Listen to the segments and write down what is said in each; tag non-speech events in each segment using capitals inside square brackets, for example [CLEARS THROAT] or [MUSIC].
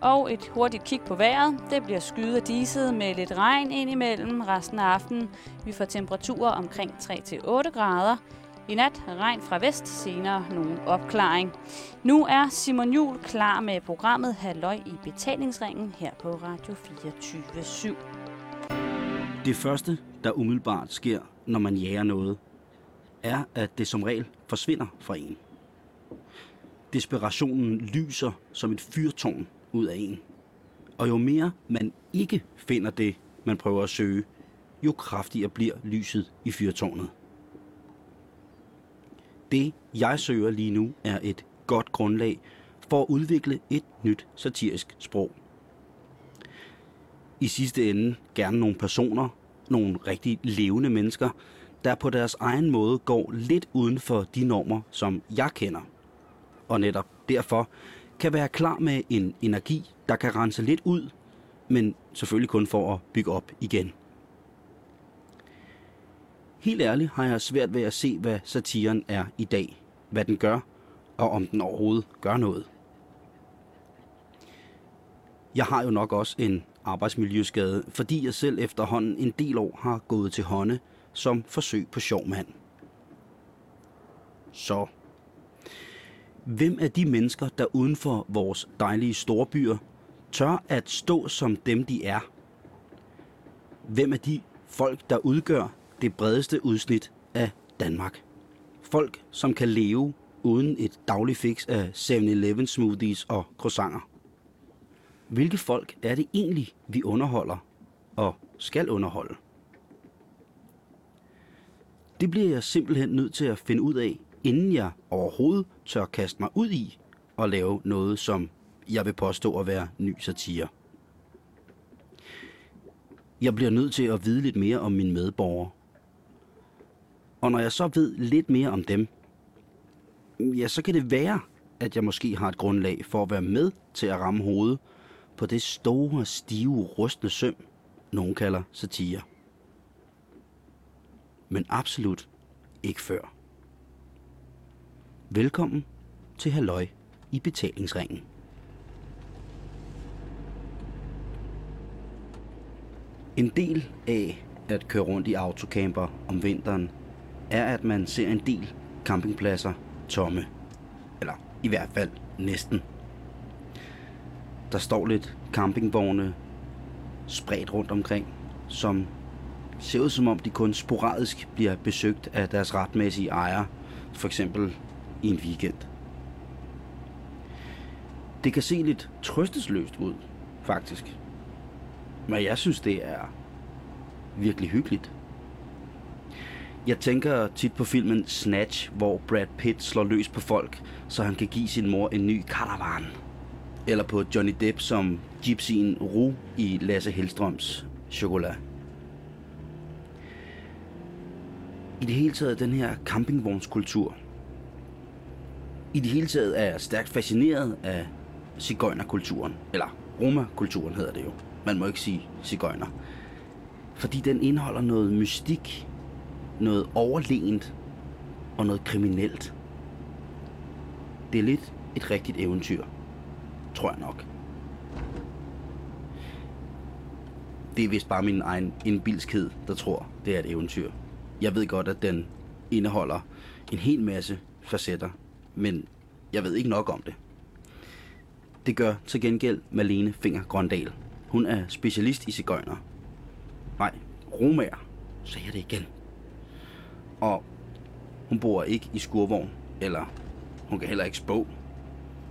Og et hurtigt kig på vejret. Det bliver skyet og diset med lidt regn indimellem resten af aftenen. Vi får temperaturer omkring 3-8 grader. I nat regn fra vest, senere nogen opklaring. Nu er Simon Jul klar med programmet Halløj i betalingsringen her på Radio 24 /7. Det første, der umiddelbart sker, når man jager noget, er, at det som regel forsvinder fra en. Desperationen lyser som et fyrtårn ud af en. Og jo mere man ikke finder det, man prøver at søge, jo kraftigere bliver lyset i fyrtårnet. Det, jeg søger lige nu, er et godt grundlag for at udvikle et nyt satirisk sprog. I sidste ende gerne nogle personer, nogle rigtig levende mennesker, der på deres egen måde går lidt uden for de normer, som jeg kender. Og netop derfor kan være klar med en energi, der kan rense lidt ud, men selvfølgelig kun for at bygge op igen. Helt ærligt har jeg svært ved at se, hvad satiren er i dag, hvad den gør, og om den overhovedet gør noget. Jeg har jo nok også en arbejdsmiljøskade, fordi jeg selv efterhånden en del år har gået til hånde som forsøg på sjov mand. Så, hvem er de mennesker, der uden for vores dejlige storbyer tør at stå som dem, de er? Hvem er de folk, der udgør det bredeste udsnit af Danmark? Folk, som kan leve uden et dagligt fix af 7-Eleven smoothies og croissanter. Hvilke folk er det egentlig, vi underholder og skal underholde? Det bliver jeg simpelthen nødt til at finde ud af, inden jeg overhovedet tør kaste mig ud i og lave noget, som jeg vil påstå at være ny satire. Jeg bliver nødt til at vide lidt mere om mine medborgere. Og når jeg så ved lidt mere om dem, ja, så kan det være, at jeg måske har et grundlag for at være med til at ramme hovedet på det store, stive, rustne søm, nogen kalder satire. Men absolut ikke før. Velkommen til Halløj i betalingsringen. En del af at køre rundt i autocamper om vinteren, er at man ser en del campingpladser tomme. Eller i hvert fald næsten. Der står lidt campingvogne spredt rundt omkring, som ser ud som om de kun sporadisk bliver besøgt af deres retmæssige ejere, for eksempel i en weekend. Det kan se lidt trøstesløst ud, faktisk. Men jeg synes, det er virkelig hyggeligt. Jeg tænker tit på filmen Snatch, hvor Brad Pitt slår løs på folk, så han kan give sin mor en ny karavan. Eller på Johnny Depp som gypsien Ru i Lasse Hellstrøms Chocolat. I det hele taget den her campingvognskultur. I det hele taget er jeg stærkt fascineret af cigøjnerkulturen. Eller romakulturen hedder det jo. Man må ikke sige cigøjner. Fordi den indeholder noget mystik, noget overlegent og noget kriminelt. Det er lidt et rigtigt eventyr, tror jeg nok. Det er vist bare min egen indbilskhed, der tror, det er et eventyr. Jeg ved godt, at den indeholder en hel masse facetter, men jeg ved ikke nok om det. Det gør til gengæld Malene Finger Grøndal. Hun er specialist i cigøjner. Nej, romager, sagde jeg det igen. Og hun bor ikke i skurvogn, eller hun kan heller ikke spå.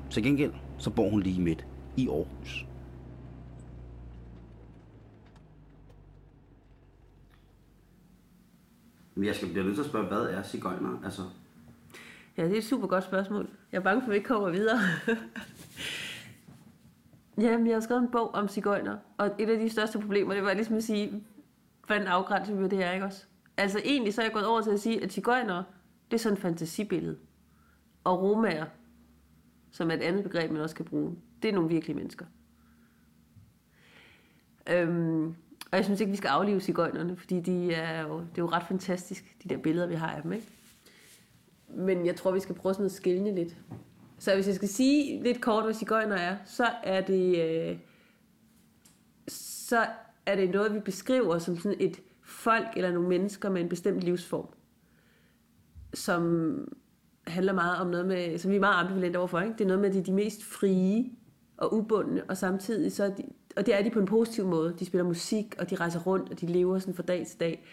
Til gengæld, så bor hun lige midt i Aarhus. Jeg skal blive nødt til at spørge, hvad er cigøjner? Altså, Ja, det er et super godt spørgsmål. Jeg er bange for, at vi ikke kommer videre. [LAUGHS] Jamen, jeg har skrevet en bog om cigøjner, og et af de største problemer, det var ligesom at sige, hvordan afgrænser vi det her, ikke også? Altså egentlig så er jeg gået over til at sige, at cigøjner, det er sådan et fantasibillede. Og romager, som er et andet begreb, man også kan bruge, det er nogle virkelige mennesker. Øhm, og jeg synes ikke, vi skal aflive cigøjnerne, fordi de er jo, det er jo ret fantastisk, de der billeder, vi har af dem, ikke? Men jeg tror, vi skal prøve sådan at skille lidt. Så hvis jeg skal sige lidt kort, hvad cigøjner er, så er det, øh, så er det noget, vi beskriver som sådan et folk eller nogle mennesker med en bestemt livsform, som handler meget om noget med, som vi er meget ambivalente overfor. Ikke? Det er noget med, at de er de mest frie og ubundne, og samtidig så er de, og det er de på en positiv måde. De spiller musik, og de rejser rundt, og de lever sådan fra dag til dag.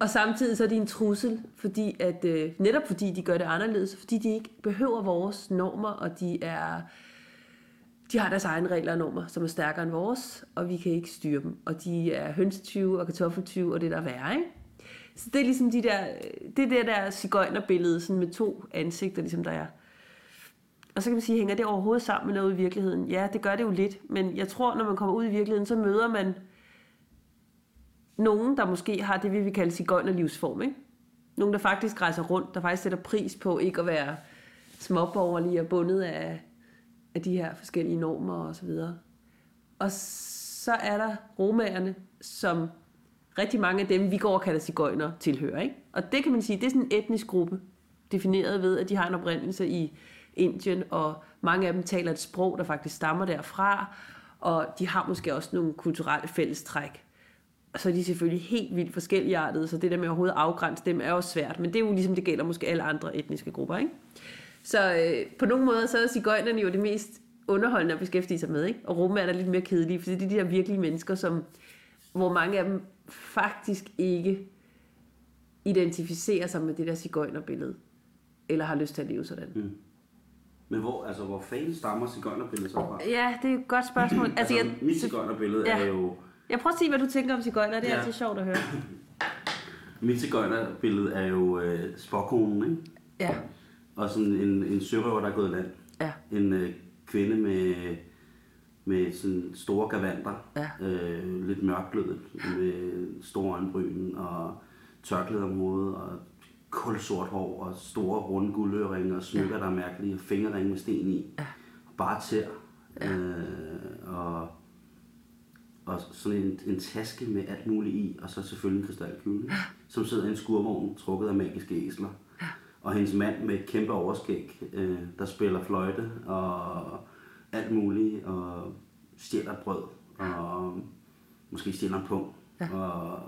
Og samtidig så er de en trussel, fordi at, øh, netop fordi de gør det anderledes, fordi de ikke behøver vores normer, og de er de har deres egne regler og normer, som er stærkere end vores, og vi kan ikke styre dem. Og de er hønsetyve og kartoffeltyve og det der er værre, ikke? Så det er ligesom de der, det er det der cigøjnerbillede, sådan med to ansigter, ligesom der er. Og så kan man sige, hænger det overhovedet sammen med noget i virkeligheden? Ja, det gør det jo lidt, men jeg tror, når man kommer ud i virkeligheden, så møder man nogen, der måske har det, vi vil kalde cigøjnerlivsform, ikke? Nogen, der faktisk rejser rundt, der faktisk sætter pris på ikke at være småborgerlige og bundet af, af de her forskellige normer og så videre. Og så er der romagerne, som rigtig mange af dem, vi går og kalder cigøjner, tilhører. Ikke? Og det kan man sige, det er sådan en etnisk gruppe, defineret ved, at de har en oprindelse i Indien, og mange af dem taler et sprog, der faktisk stammer derfra, og de har måske også nogle kulturelle fællestræk. Så er de selvfølgelig helt vildt forskelligartede, så det der med overhovedet at afgrænse dem er også svært, men det er jo ligesom det gælder måske alle andre etniske grupper. Ikke? Så øh, på nogle måder, så er cigøjnerne jo det mest underholdende at beskæftige sig med, ikke? og romerne er lidt mere kedelige, fordi det er de der virkelige mennesker, som, hvor mange af dem faktisk ikke identificerer sig med det der cigøjnerbillede, eller har lyst til at leve sådan. Mm. Men hvor, altså, hvor fanden stammer cigøjnerbilledet så fra? Ja, det er et godt spørgsmål. altså, altså jeg, mit cigøjnerbillede ja. er jo... Jeg prøver at sige, hvad du tænker om cigøjner. Det er ja. altid sjovt at høre. [CLEARS THROAT] mit cigøjnerbillede er jo øh, spåkonen, ikke? Ja. Og sådan en, en sørøver, der er gået i land. Ja. En øh, kvinde med, med sådan store gavanter. Ja. Øh, lidt mørkblødet, med store øjenbryn og tørklæde om hovedet og kulsort hår og store runde guldøringe og smykker, ja. der er mærkelige, og fingerringe med sten i. Ja. Og bare tær. Ja. Øh, og, og sådan en, en taske med alt muligt i, og så selvfølgelig en krystalkugle, ja. som sidder i en skurvogn, trukket af magiske æsler. Ja. Og hendes mand med et kæmpe overskæg, øh, der spiller fløjte og alt muligt, og stjæler brød, og måske stjæler en pung. Ja. Og,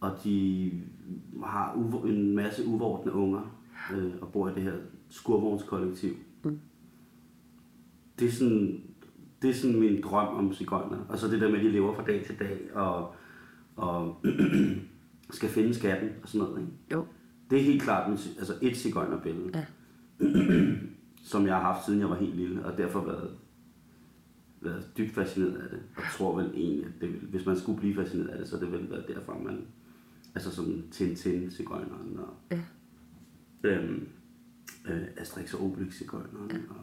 og de har uvo- en masse uvordne unger, øh, og bor i det her skurvognskollektiv. Mm. Det er sådan, det er sådan min drøm om cigøjner. Og så det der med, at de lever fra dag til dag, og, og [CLEARS THROAT] skal finde skatten og sådan noget. Ikke? Jo. Det er helt klart min, altså et cigøjnerbillede, Ja. [CLEARS THROAT] som jeg har haft siden jeg var helt lille, og derfor været, været dybt fascineret af det. Og tror vel egentlig, at det vil, hvis man skulle blive fascineret af det, så det ville være derfor, man... Altså som Tintin, cigøjneren, og Ja. øhm, øh, Asterix og Obelix, cigøjneren, ja. og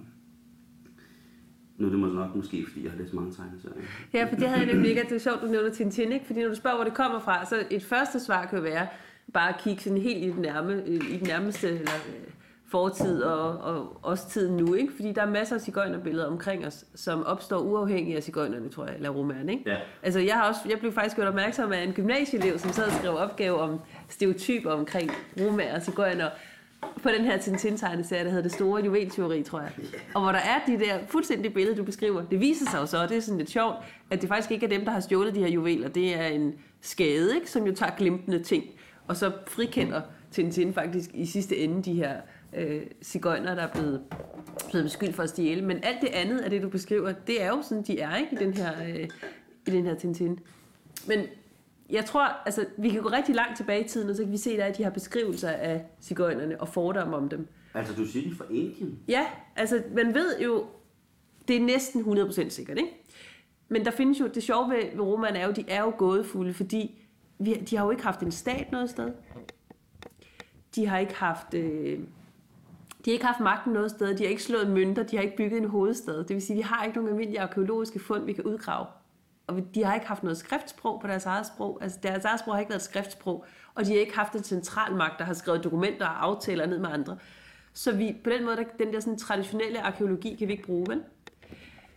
nu er det måske nok måske, fordi jeg har læst mange tegneserier. Ja, for det havde jeg nemlig ikke, at det er sjovt, du nævner Tintin, ikke? Fordi når du spørger, hvor det kommer fra, så et første svar kan jo være, bare at kigge sådan helt i den, nærme, i den nærmeste eller, øh, fortid og, og også tiden nu, ikke? Fordi der er masser af cigøjnerbilleder omkring os, som opstår uafhængigt af cigøjnerne, tror jeg, eller romerne, ikke? Ja. Altså, jeg, har også, jeg blev faktisk gjort opmærksom af en gymnasieelev, som sad og skrev opgave om stereotyper omkring romager og cigøjner, på den her Tintin-tegneserie, der hedder Det Store Juvelteori, tror jeg. Og hvor der er de der fuldstændig billede, du beskriver. Det viser sig jo så, og det er sådan lidt sjovt, at det faktisk ikke er dem, der har stjålet de her juveler. Det er en skade, ikke? som jo tager glimtende ting. Og så frikender Tintin faktisk i sidste ende de her øh, cigøjner, der er blevet, blevet beskyldt for at stjæle. Men alt det andet af det, du beskriver, det er jo sådan, de er ikke i den her, øh, i den her Tintin. Men jeg tror, altså, vi kan gå rigtig langt tilbage i tiden, og så kan vi se, der er, at de har beskrivelser af cigøjnerne og fordomme om dem. Altså, du siger de er fra Indien? Ja, altså, man ved jo, det er næsten 100% sikkert, ikke? Men der findes jo, det sjove ved, ved romerne er jo, de er jo gådefulde, fordi vi, de har jo ikke haft en stat noget sted. De har ikke haft... Øh, de har ikke haft magten noget sted, de har ikke slået mønter, de har ikke bygget en hovedstad. Det vil sige, vi har ikke nogen almindelige arkeologiske fund, vi kan udgrave. Og de har ikke haft noget skriftsprog på deres eget sprog. Altså deres eget sprog har ikke været skriftsprog. Og de har ikke haft en centralmagt, der har skrevet dokumenter og aftaler ned med andre. Så vi, på den måde, der, den der sådan traditionelle arkeologi kan vi ikke bruge, vel?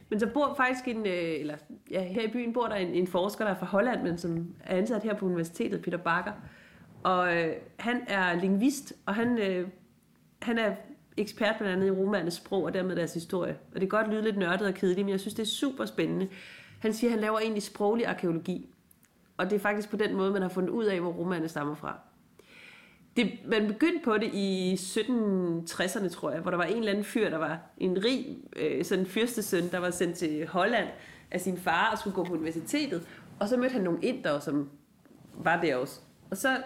Men så bor faktisk en, øh, eller ja, her i byen bor der en, en forsker, der er fra Holland, men som er ansat her på universitetet, Peter Bakker. Og øh, han er lingvist, og han, øh, han er ekspert blandt andet i romernes sprog og dermed deres historie. Og det kan godt lyde lidt nørdet og kedeligt, men jeg synes, det er super spændende. Han siger, at han laver egentlig sproglig arkeologi. Og det er faktisk på den måde, man har fundet ud af, hvor romerne stammer fra. Det, man begyndte på det i 1760'erne, tror jeg, hvor der var en eller anden fyr, der var en rig øh, sådan fyrstesøn, der var sendt til Holland af sin far og skulle gå på universitetet. Og så mødte han nogle indere, som var der også. Og så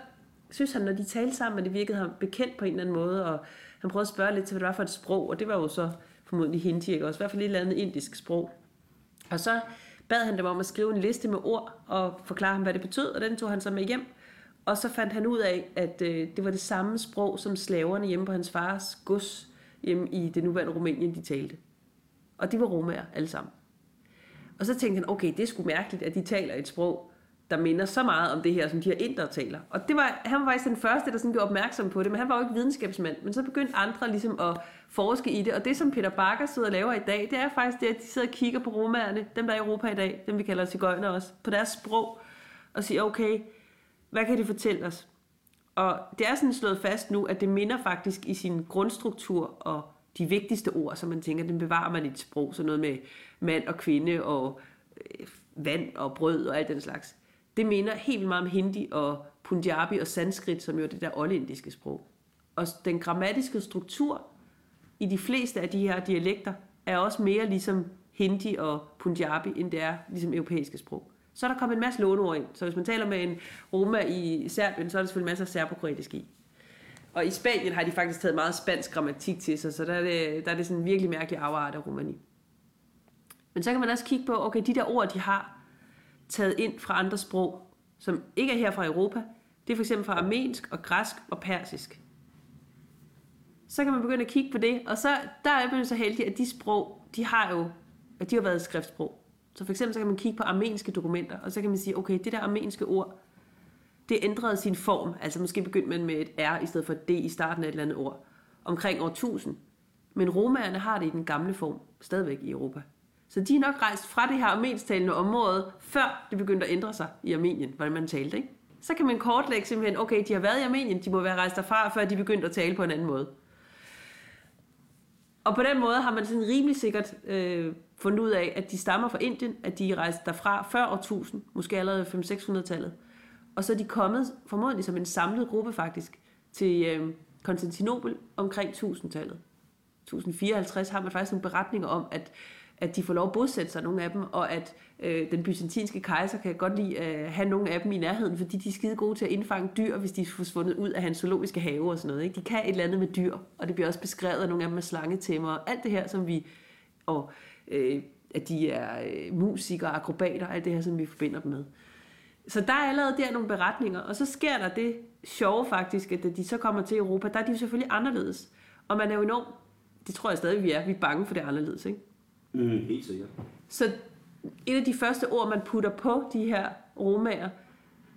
synes han, når de talte sammen, at det virkede ham bekendt på en eller anden måde, og han prøvede at spørge lidt til, hvad det var for et sprog, og det var jo så formodentlig hindi, ikke? også i hvert fald et eller andet indisk sprog. Og så bad han dem om at skrive en liste med ord og forklare ham, hvad det betød, og den tog han så med hjem. Og så fandt han ud af, at øh, det var det samme sprog, som slaverne hjemme på hans fars gods hjemme i det nuværende Rumænien, de talte. Og de var romager alle sammen. Og så tænkte han, okay, det er sgu mærkeligt, at de taler et sprog, der minder så meget om det her, som de her indre taler. Og det var, han var faktisk den første, der sådan blev opmærksom på det, men han var jo ikke videnskabsmand. Men så begyndte andre ligesom at forske i det, og det som Peter Bakker sidder og laver i dag, det er faktisk det, at de sidder og kigger på romerne, dem der er i Europa i dag, dem vi kalder cigøjner også, på deres sprog, og siger, okay, hvad kan det fortælle os? Og det er sådan slået fast nu, at det minder faktisk i sin grundstruktur og de vigtigste ord, som man tænker, den bevarer man i et sprog, så noget med mand og kvinde og øh, vand og brød og alt den slags. Det minder helt vildt meget om hindi og punjabi og sanskrit, som jo er det der oldindiske sprog. Og den grammatiske struktur i de fleste af de her dialekter er også mere ligesom hindi og punjabi, end det er ligesom europæiske sprog. Så er der kommet en masse låneord ind. Så hvis man taler med en roma i Serbien, så er der selvfølgelig masser af serbokroatisk i. Og i Spanien har de faktisk taget meget spansk grammatik til sig, så der er det, der er det sådan en virkelig mærkelig afart af romani. Men så kan man også kigge på, okay, de der ord, de har taget ind fra andre sprog, som ikke er her fra Europa, det er for eksempel fra armensk og græsk og persisk. Så kan man begynde at kigge på det, og så der er man så heldig, at de sprog, de har jo, at de har været skriftsprog. Så for eksempel så kan man kigge på armenske dokumenter, og så kan man sige, okay, det der armenske ord, det ændrede sin form. Altså måske begyndte man med et R i stedet for et D i starten af et eller andet ord. Omkring år 1000. Men romerne har det i den gamle form, stadigvæk i Europa. Så de er nok rejst fra det her armenstalende område, før det begyndte at ændre sig i Armenien, hvordan man talte, ikke? Så kan man kortlægge simpelthen, okay, de har været i Armenien, de må være rejst derfra, før de begyndte at tale på en anden måde. Og på den måde har man sådan rimelig sikkert øh, fundet ud af, at de stammer fra Indien, at de er rejst derfra før år 1000, måske allerede 500-600-tallet. Og så er de kommet formodentlig som en samlet gruppe faktisk til øh, Konstantinopel omkring 1000-tallet. 1054 har man faktisk nogle beretninger om, at at de får lov at bosætte sig, nogle af dem, og at øh, den byzantinske kejser kan godt lide at øh, have nogle af dem i nærheden, fordi de er skide gode til at indfange dyr, hvis de er forsvundet ud af hans zoologiske have og sådan noget. Ikke? De kan et eller andet med dyr, og det bliver også beskrevet af nogle af dem med slangetæmmer, og alt det her, som vi, og øh, at de er øh, musikere, akrobater, alt det her, som vi forbinder dem med. Så der er allerede der nogle beretninger, og så sker der det sjove faktisk, at da de så kommer til Europa, der er de jo selvfølgelig anderledes. Og man er jo enormt, det tror jeg stadig, vi er, vi er bange for det anderledes, ikke? Mm, helt sikkert. Så et af de første ord, man putter på de her romager,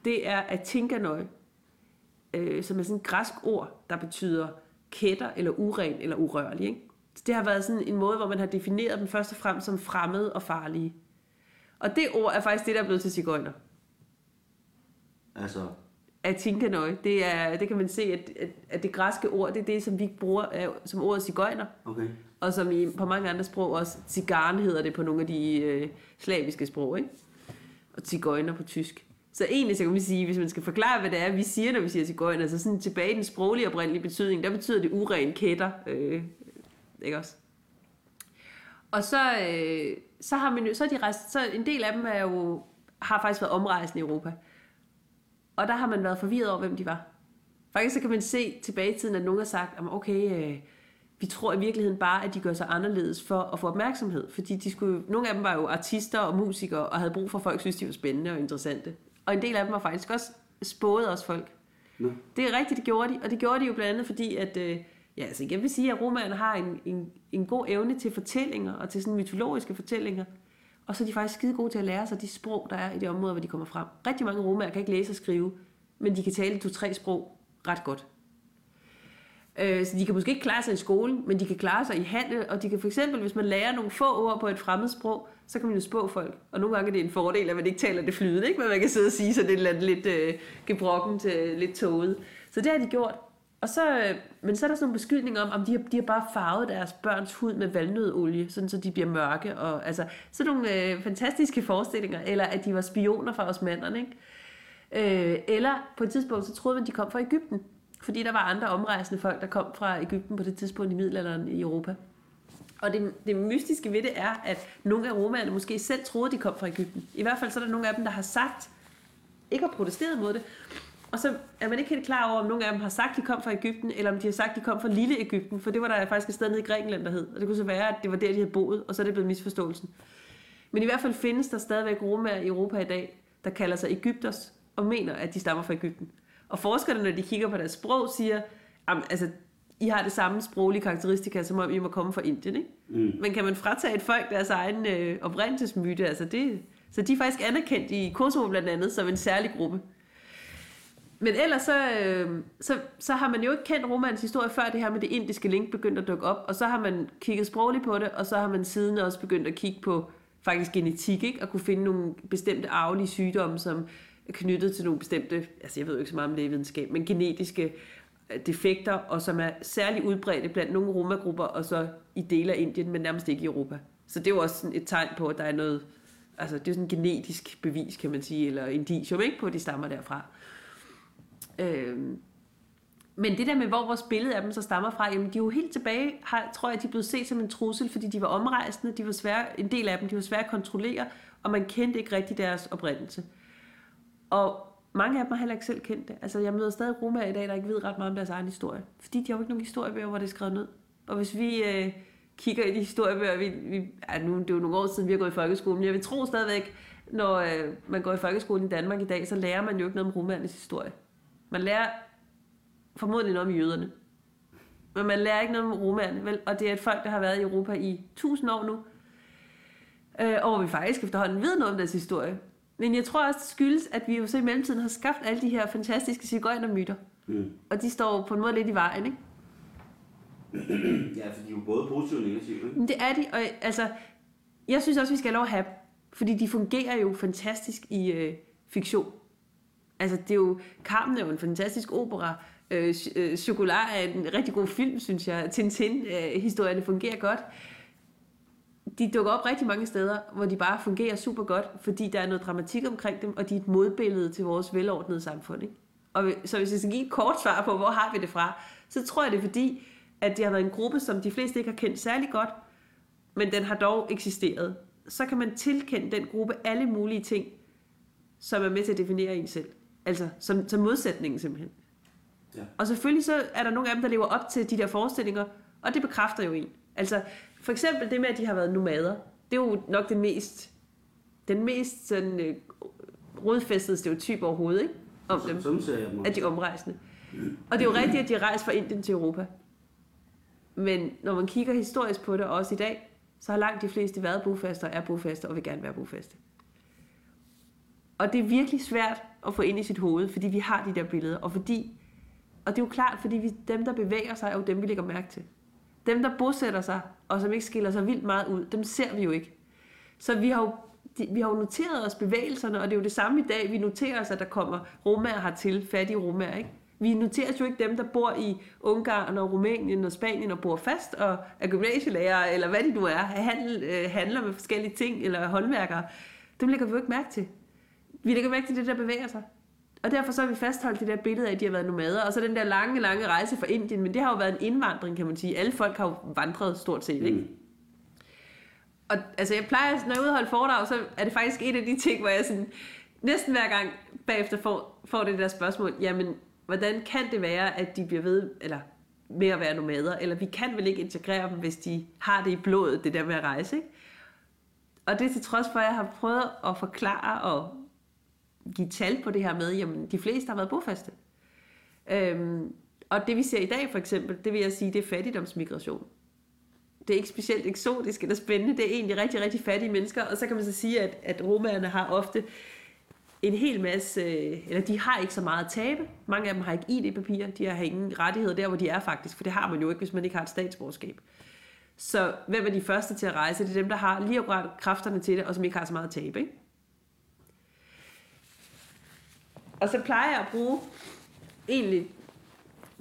det er atinkanøj, øh, som er sådan et græsk ord, der betyder kætter, eller uren, eller urørlig. Ikke? Så det har været sådan en måde, hvor man har defineret dem først og fremmest som fremmede og farlige. Og det ord er faktisk det, der er blevet til cigøjner. Altså, Atinkanøj, det, er, det kan man se, at, at, at det græske ord, det er det, som vi bruger som ordet cigøjner. okay. Og som i, på mange andre sprog også, cigarn hedder det på nogle af de øh, slaviske sprog, ikke? Og cigøjner på tysk. Så egentlig så kan man sige, hvis man skal forklare, hvad det er, vi siger, når vi siger cigøjner, så sådan tilbage i den sproglige oprindelige betydning, der betyder det uren kætter, øh, ikke også? Og så, øh, så har man jo, så de rest, så en del af dem er jo, har faktisk været omrejsende i Europa. Og der har man været forvirret over, hvem de var. Faktisk så kan man se tilbage i tiden, at nogen har sagt, okay, øh, vi tror i virkeligheden bare, at de gør sig anderledes for at få opmærksomhed. Fordi de skulle, nogle af dem var jo artister og musikere, og havde brug for, at folk synes, de var spændende og interessante. Og en del af dem var faktisk også spået os folk. Nå. Det er rigtigt, det gjorde de. Og det gjorde de jo blandt andet, fordi at, øh, ja, altså jeg vil sige, at romerne har en, en, en god evne til fortællinger, og til sådan mytologiske fortællinger. Og så er de faktisk skide gode til at lære sig de sprog, der er i det område, hvor de kommer frem. Rigtig mange romager kan ikke læse og skrive, men de kan tale to-tre sprog ret godt. Øh, så de kan måske ikke klare sig i skolen, men de kan klare sig i handel, og de kan for eksempel, hvis man lærer nogle få ord på et fremmed sprog, så kan man jo spå folk. Og nogle gange er det en fordel, at man ikke taler det flydende, ikke? men man kan sidde og sige sådan et eller andet lidt øh, gebrokken øh, lidt tåget. Så det har de gjort. Og så, øh, men så er der sådan nogle beskyldninger om, om de har, de har bare farvet deres børns hud med valnødolie, sådan så de bliver mørke. Og, altså, sådan nogle øh, fantastiske forestillinger. Eller at de var spioner for osmanderne. Ikke? Øh, eller på et tidspunkt, så troede man, de kom fra Ægypten. Fordi der var andre omrejsende folk, der kom fra Ægypten på det tidspunkt i middelalderen i Europa. Og det, det mystiske ved det er, at nogle af romerne måske selv troede, de kom fra Ægypten. I hvert fald så er der nogle af dem, der har sagt, ikke har protesteret mod det, og så er man ikke helt klar over, om nogle af dem har sagt, de kom fra Ægypten, eller om de har sagt, de kom fra Lille Ægypten, for det var der faktisk et sted nede i Grækenland, der hed. Og det kunne så være, at det var der, de havde boet, og så er det blevet misforståelsen. Men i hvert fald findes der stadigvæk romer i Europa i dag, der kalder sig Ægypters, og mener, at de stammer fra Ægypten. Og forskerne, når de kigger på deres sprog, siger, at altså, I har det samme sproglige karakteristika, som om I må komme fra Indien. Ikke? Mm. Men kan man fratage et folk deres egen øh, oprindelsesmyte? Altså det, så de er faktisk anerkendt i Kosovo blandt andet som en særlig gruppe. Men ellers så, øh, så, så har man jo ikke kendt romans historie før det her med det indiske link begyndte at dukke op, og så har man kigget sprogligt på det, og så har man siden også begyndt at kigge på faktisk genetik, ikke? og kunne finde nogle bestemte arvelige sygdomme, som knyttet til nogle bestemte, altså jeg ved jo ikke så meget om lægevidenskab, men genetiske øh, defekter, og som er særligt udbredte blandt nogle romagrupper, og så i dele af Indien, men nærmest ikke i Europa. Så det er jo også sådan et tegn på, at der er noget, altså det er sådan en genetisk bevis, kan man sige, eller indicium, ikke, på at de stammer derfra. Øhm. men det der med, hvor vores billede af dem så stammer fra, jamen de er jo helt tilbage, har, tror jeg, de er blevet set som en trussel, fordi de var omrejsende, de var svære, en del af dem, de var svære at kontrollere, og man kendte ikke rigtig deres oprindelse. Og mange af dem har heller ikke selv kendt det. Altså jeg møder stadig romaer i dag, der ikke ved ret meget om deres egen historie. Fordi de har jo ikke nogen historiebøger, hvor det er skrevet ned. Og hvis vi øh, kigger i de historiebøger, vi, vi, ja, nu, det er jo nogle år siden, vi har gået i folkeskolen, men jeg vil tro stadigvæk, når øh, man går i folkeskolen i Danmark i dag, så lærer man jo ikke noget om romernes historie. Man lærer formodentlig noget om jøderne. Men man lærer ikke noget om romerne, vel? Og det er et folk, der har været i Europa i tusind år nu. Øh, og hvor vi faktisk efterhånden ved noget om deres historie. Men jeg tror også, det skyldes, at vi jo så i mellemtiden har skabt alle de her fantastiske cigøjnermyter. Mm. Og de står på en måde lidt i vejen, ikke? [CLEARS THROAT] ja, for de er jo både positive og negative, ikke? Men det er de, og altså, jeg synes også, vi skal have lov at have Fordi de fungerer jo fantastisk i øh, fiktion. Altså, det er jo, Carmen er jo en fantastisk opera. Øh, øh, Chocolat er en rigtig god film, synes jeg. Tintin-historierne øh, fungerer godt. De dukker op rigtig mange steder, hvor de bare fungerer super godt, fordi der er noget dramatik omkring dem, og de er et modbillede til vores velordnede samfund. Ikke? Og så hvis jeg skal give et kort svar på, hvor har vi det fra, så tror jeg det er fordi, at det har været en gruppe, som de fleste ikke har kendt særlig godt, men den har dog eksisteret. Så kan man tilkende den gruppe alle mulige ting, som er med til at definere en selv. Altså, som, som modsætningen simpelthen. Ja. Og selvfølgelig så er der nogle af dem, der lever op til de der forestillinger, og det bekræfter jo en. Altså, for eksempel det med, at de har været nomader. Det er jo nok den mest, den mest sådan, øh, rodfæstede stereotyp overhovedet, ikke? Om dem. Som ser jeg at de omrejsende. Og det er jo rigtigt, at de er rejst fra Indien til Europa. Men når man kigger historisk på det, også i dag, så har langt de fleste været bofaste og er bofaste og vil gerne være bofaste. Og det er virkelig svært at få ind i sit hoved, fordi vi har de der billeder, og fordi og det er jo klart, fordi vi, dem, der bevæger sig, er jo dem, vi lægger mærke til. Dem, der bosætter sig, og som ikke skiller sig vildt meget ud, dem ser vi jo ikke. Så vi har jo, de, vi har jo noteret os bevægelserne, og det er jo det samme i dag. Vi noterer os, at der kommer romager hertil, fattige romager, ikke? Vi noterer jo ikke dem, der bor i Ungarn og Rumænien og Spanien og bor fast og er gymnasielærer, eller hvad de nu er, handel, øh, handler med forskellige ting, eller håndværkere. Dem lægger vi jo ikke mærke til. Vi lægger mærke til det, der bevæger sig. Og derfor så har vi fastholdt det der billede af, at de har været nomader. Og så den der lange, lange rejse fra Indien. Men det har jo været en indvandring, kan man sige. Alle folk har jo vandret stort set, ikke? Mm. Og altså, jeg plejer, når jeg udholder foredrag, så er det faktisk en af de ting, hvor jeg sådan, næsten hver gang bagefter får, får det der spørgsmål, jamen, hvordan kan det være, at de bliver ved, eller med at være nomader, eller vi kan vel ikke integrere dem, hvis de har det i blodet, det der med at rejse, ikke? Og det er til trods for, at jeg har prøvet at forklare og give tal på det her med, jamen de fleste har været bofaste. Øhm, og det vi ser i dag for eksempel, det vil jeg sige, det er fattigdomsmigration. Det er ikke specielt eksotisk eller spændende, det er egentlig rigtig, rigtig fattige mennesker, og så kan man så sige, at, at romerne har ofte en hel masse, eller de har ikke så meget at tabe. Mange af dem har ikke ID-papirer, de har ingen rettigheder der, hvor de er faktisk, for det har man jo ikke, hvis man ikke har et statsborgerskab. Så hvem er de første til at rejse? Det er dem, der har lige akkurat kræfterne til det, og som ikke har så meget at tabe. Ikke? Og så plejer jeg at bruge egentlig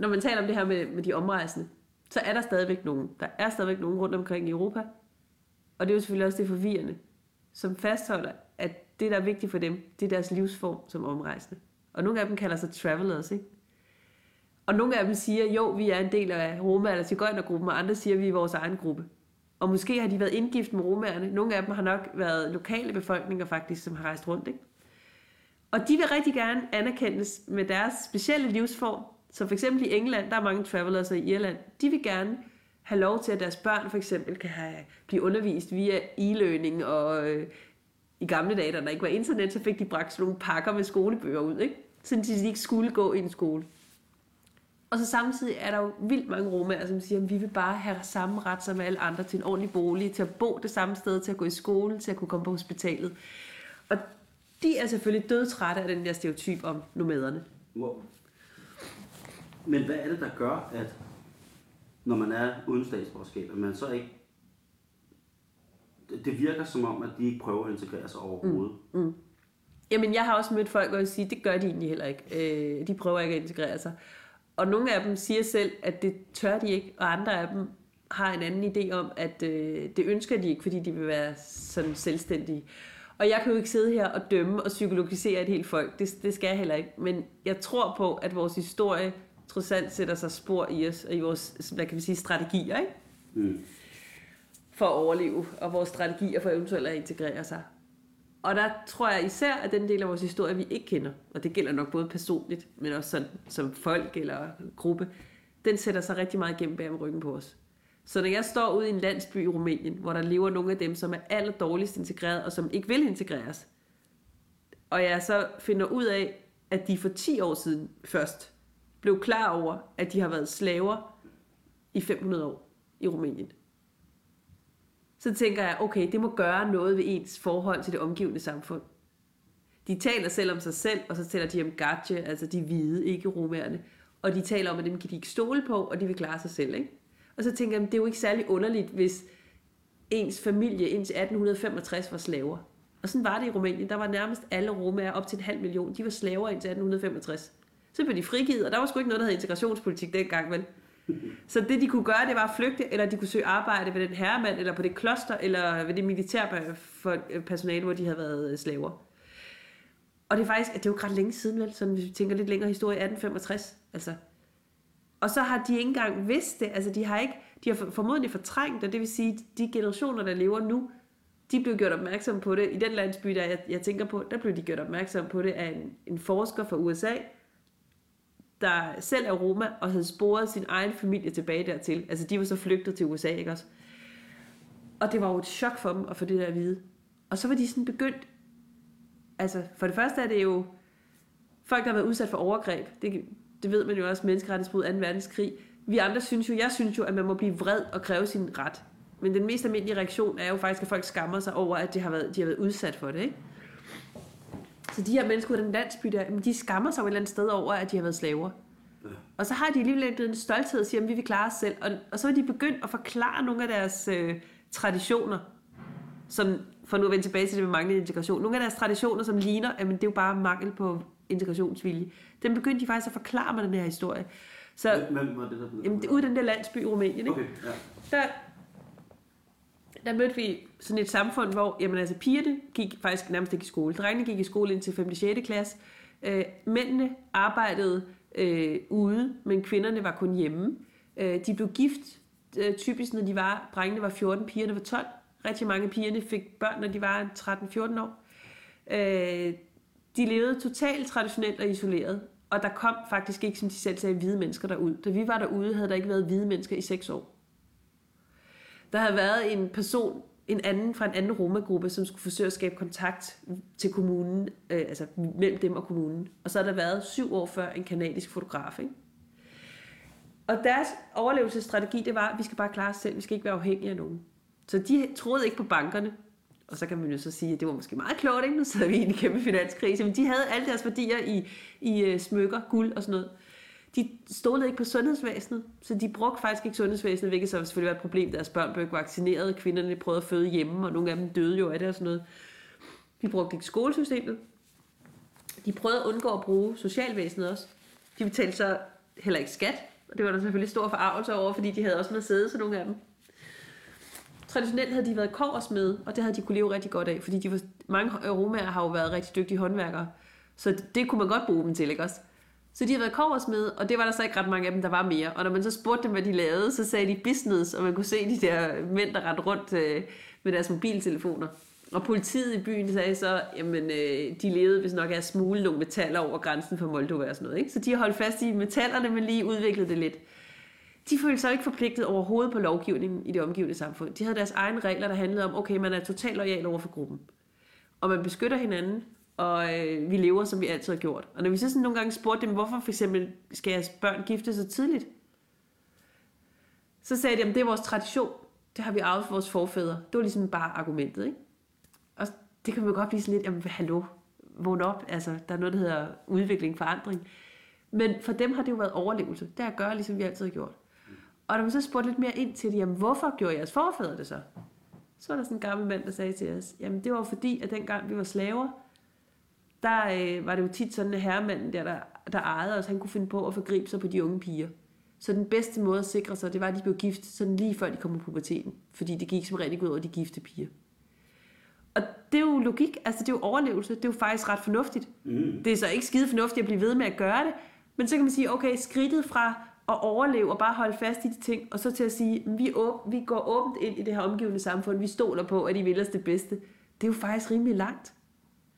når man taler om det her med, med de omrejsende, så er der stadigvæk nogen. Der er stadigvæk nogen rundt omkring i Europa. Og det er jo selvfølgelig også det forvirrende, som fastholder, at det, der er vigtigt for dem, det er deres livsform som omrejsende. Og nogle af dem kalder sig travelers, ikke? Og nogle af dem siger, jo, vi er en del af Roma- eller Tigøjnergruppen, og andre siger, vi er vores egen gruppe. Og måske har de været indgift med romerne. Nogle af dem har nok været lokale befolkninger faktisk, som har rejst rundt. Ikke? Og de vil rigtig gerne anerkendes med deres specielle livsform. Så for eksempel i England, der er mange travelers, og i Irland, de vil gerne have lov til, at deres børn for eksempel kan have, blive undervist via e-learning, og øh, i gamle dage, da der ikke var internet, så fik de bragt sådan nogle pakker med skolebøger ud, ikke? så de ikke skulle gå i en skole. Og så samtidig er der jo vildt mange romager, som siger, at vi vil bare have samme ret som alle andre til en ordentlig bolig, til at bo det samme sted, til at gå i skole, til at kunne komme på hospitalet. Og de er selvfølgelig dødtrætte af den der stereotyp om nomaderne. Wow. Men hvad er det, der gør, at når man er uden statsborgerskab, at man så ikke... Det virker som om, at de ikke prøver at integrere sig overhovedet. Mm. Mm. Jamen, jeg har også mødt folk, og sige, det gør de egentlig heller ikke. Øh, de prøver ikke at integrere sig. Og nogle af dem siger selv, at det tør de ikke, og andre af dem har en anden idé om, at øh, det ønsker de ikke, fordi de vil være sådan selvstændige. Og jeg kan jo ikke sidde her og dømme og psykologisere et helt folk. Det, det skal jeg heller ikke. Men jeg tror på, at vores historie trods alt sætter sig spor i os, og i vores, hvad kan vi sige, strategier, ikke? Mm. For at overleve, og vores strategier for eventuelt at integrere sig. Og der tror jeg især, at den del af vores historie, vi ikke kender, og det gælder nok både personligt, men også sådan, som folk eller gruppe, den sætter sig rigtig meget igennem bag om ryggen på os. Så når jeg står ude i en landsby i Rumænien, hvor der lever nogle af dem, som er aller dårligst integreret, og som ikke vil integreres, og jeg så finder ud af, at de for 10 år siden først blev klar over, at de har været slaver i 500 år i Rumænien så tænker jeg, okay, det må gøre noget ved ens forhold til det omgivende samfund. De taler selv om sig selv, og så taler de om gadje, altså de hvide, ikke romerne. Og de taler om, at dem kan de ikke stole på, og de vil klare sig selv. Ikke? Og så tænker jeg, det er jo ikke særlig underligt, hvis ens familie indtil 1865 var slaver. Og sådan var det i Rumænien. Der var nærmest alle romager op til en halv million. De var slaver indtil 1865. Så blev de frigivet, og der var sgu ikke noget, der hed integrationspolitik dengang, vel? Så det, de kunne gøre, det var at flygte, eller de kunne søge arbejde ved den herremand, eller på det kloster, eller ved det militærpersonale, øh, hvor de havde været øh, slaver. Og det er faktisk, det er jo ikke ret længe siden, vel? Sådan, hvis vi tænker lidt længere historie, 1865. Altså. Og så har de ikke engang vidst det. Altså, de har, ikke, de har formodentlig fortrængt det. Det vil sige, de generationer, der lever nu, de blev gjort opmærksom på det. I den landsby, der jeg, jeg tænker på, der blev de gjort opmærksom på det af en, en forsker fra USA, der selv er Roma, og havde sporet sin egen familie tilbage dertil. Altså, de var så flygtet til USA, ikke også? Og det var jo et chok for dem at få det der at vide. Og så var de sådan begyndt... Altså, for det første er det jo folk, der har været udsat for overgreb. Det, det ved man jo også, menneskerettighedsbrud 2. verdenskrig. Vi andre synes jo, jeg synes jo, at man må blive vred og kræve sin ret. Men den mest almindelige reaktion er jo faktisk, at folk skammer sig over, at de har været, de har været udsat for det, ikke? Så de her mennesker i den landsby der, de skammer sig et eller andet sted over, at de har været slaver. Ja. Og så har de alligevel en stolthed og siger, at vi vil klare os selv. Og, og så er de begyndt at forklare nogle af deres øh, traditioner, som, for nu at vende tilbage til det med manglende integration, nogle af deres traditioner, som ligner, at det er jo bare mangel på integrationsvilje. Den begyndte de faktisk at forklare mig den her historie. Så, Hvem var det, der blev jamen, ude i den der landsby i Rumænien, ikke? Okay, ja. der, der mødte vi sådan et samfund, hvor jamen, altså, pigerne gik faktisk nærmest ikke i skole. Drengene gik i skole indtil 5. og 6. klasse. Øh, mændene arbejdede øh, ude, men kvinderne var kun hjemme. Øh, de blev gift øh, typisk, når de var, drengene var 14, pigerne var 12. Rigtig mange pigerne fik børn, når de var 13-14 år. Øh, de levede totalt traditionelt og isoleret, og der kom faktisk ikke, som de selv sagde, hvide mennesker derud. Da vi var derude, havde der ikke været hvide mennesker i 6 år. Der havde været en person, en anden fra en anden romagruppe, som skulle forsøge at skabe kontakt til kommunen, øh, altså mellem dem og kommunen. Og så har der været syv år før en kanadisk fotograf. Ikke? Og deres overlevelsesstrategi, det var, at vi skal bare klare os selv, vi skal ikke være afhængige af nogen. Så de troede ikke på bankerne. Og så kan man jo så sige, at det var måske meget klogt, ikke? Nu sidder vi i en kæmpe finanskrise. Men de havde alle deres værdier i, i øh, smykker, guld og sådan noget de stolede ikke på sundhedsvæsenet, så de brugte faktisk ikke sundhedsvæsenet, hvilket så selvfølgelig var et problem. Deres børn blev ikke vaccineret, kvinderne prøvede at føde hjemme, og nogle af dem døde jo af det og sådan noget. De brugte ikke skolesystemet. De prøvede at undgå at bruge socialvæsenet også. De betalte så heller ikke skat. Og det var der selvfølgelig stor forarvelse over, fordi de havde også med sæde, så nogle af dem. Traditionelt havde de været koversmed, og det havde de kunne leve rigtig godt af, fordi de var, mange romager har jo været rigtig dygtige håndværkere. Så det, det kunne man godt bruge dem til, ikke også? Så de havde været koversmed, og det var der så ikke ret mange af dem, der var mere. Og når man så spurgte dem, hvad de lavede, så sagde de business, og man kunne se de der mænd, der rendte rundt øh, med deres mobiltelefoner. Og politiet i byen sagde så, jamen øh, de levede hvis nok af at smule nogle metaller over grænsen for Moldova og sådan noget. Ikke? Så de har holdt fast i metallerne, men lige udviklet det lidt. De følte sig ikke forpligtet overhovedet på lovgivningen i det omgivende samfund. De havde deres egne regler, der handlede om, okay, man er totalt lojal over for gruppen. Og man beskytter hinanden, og øh, vi lever, som vi altid har gjort. Og når vi så sådan nogle gange spurgte dem, hvorfor for eksempel skal jeres børn gifte så tidligt, så sagde de, at det er vores tradition. Det har vi arvet fra vores forfædre. Det var ligesom bare argumentet, ikke? Og det kan man godt blive sådan lidt, jamen hallo, vågn op. Altså, der er noget, der hedder udvikling, forandring. Men for dem har det jo været overlevelse. Det er at gøre, ligesom vi altid har gjort. Og når man så spurgte lidt mere ind til det, jamen hvorfor gjorde jeres forfædre det så? Så var der sådan en gammel mand, der sagde til os, jamen det var fordi, at dengang vi var slaver, der øh, var det jo tit sådan, at herremanden der, der, der ejede os, han kunne finde på at forgribe sig på de unge piger. Så den bedste måde at sikre sig, det var, at de blev gift sådan lige før de kom på puberteten. Fordi det gik som rigtig ud over de gifte piger. Og det er jo logik, altså det er jo overlevelse, det er jo faktisk ret fornuftigt. Mm. Det er så ikke skide fornuftigt at blive ved med at gøre det, men så kan man sige, okay, skridtet fra at overleve og bare holde fast i de ting, og så til at sige, vi, åb- vi går åbent ind i det her omgivende samfund, vi stoler på, at de vil os det bedste. Det er jo faktisk rimelig langt.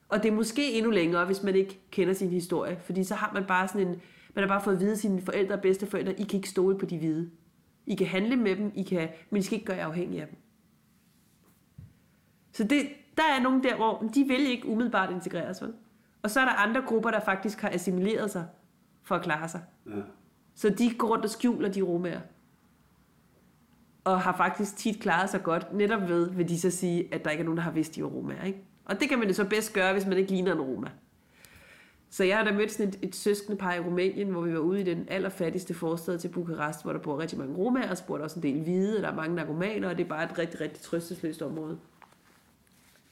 Og det er måske endnu længere, hvis man ikke kender sin historie, fordi så har man bare sådan en, man har bare fået at vide sine forældre og bedsteforældre, I kan ikke stole på de hvide. I kan handle med dem, I kan, men I skal ikke gøre jer afhængige af dem. Så det, der er nogen der, hvor de vil ikke umiddelbart integreres. Vel? Og så er der andre grupper, der faktisk har assimileret sig for at klare sig. Ja. Så de går rundt og skjuler de romager. Og har faktisk tit klaret sig godt, netop ved, vil de så sige, at der ikke er nogen, der har vidst, de var romager. Ikke? Og det kan man jo så bedst gøre, hvis man ikke ligner en roma. Så jeg har da mødt sådan et, et søskende par i Rumænien, hvor vi var ude i den allerfattigste forstad til Bukarest, hvor der bor rigtig mange romaer, og spurgte også en del hvide, og der er mange narkomaner, og det er bare et rigtig, rigtig trøstesløst område.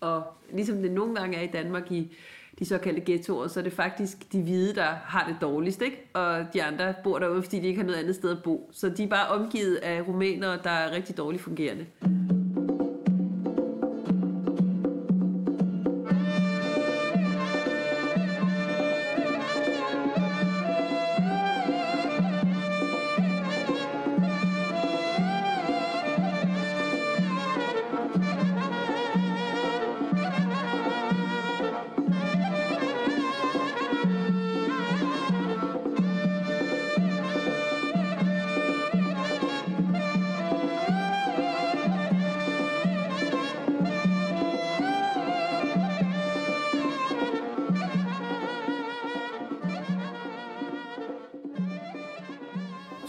Og ligesom det nogle gange er i Danmark i de såkaldte ghettoer, så er det faktisk de hvide, der har det dårligst, ikke? Og de andre bor derude, fordi de ikke har noget andet sted at bo. Så de er bare omgivet af rumænere, der er rigtig dårligt fungerende.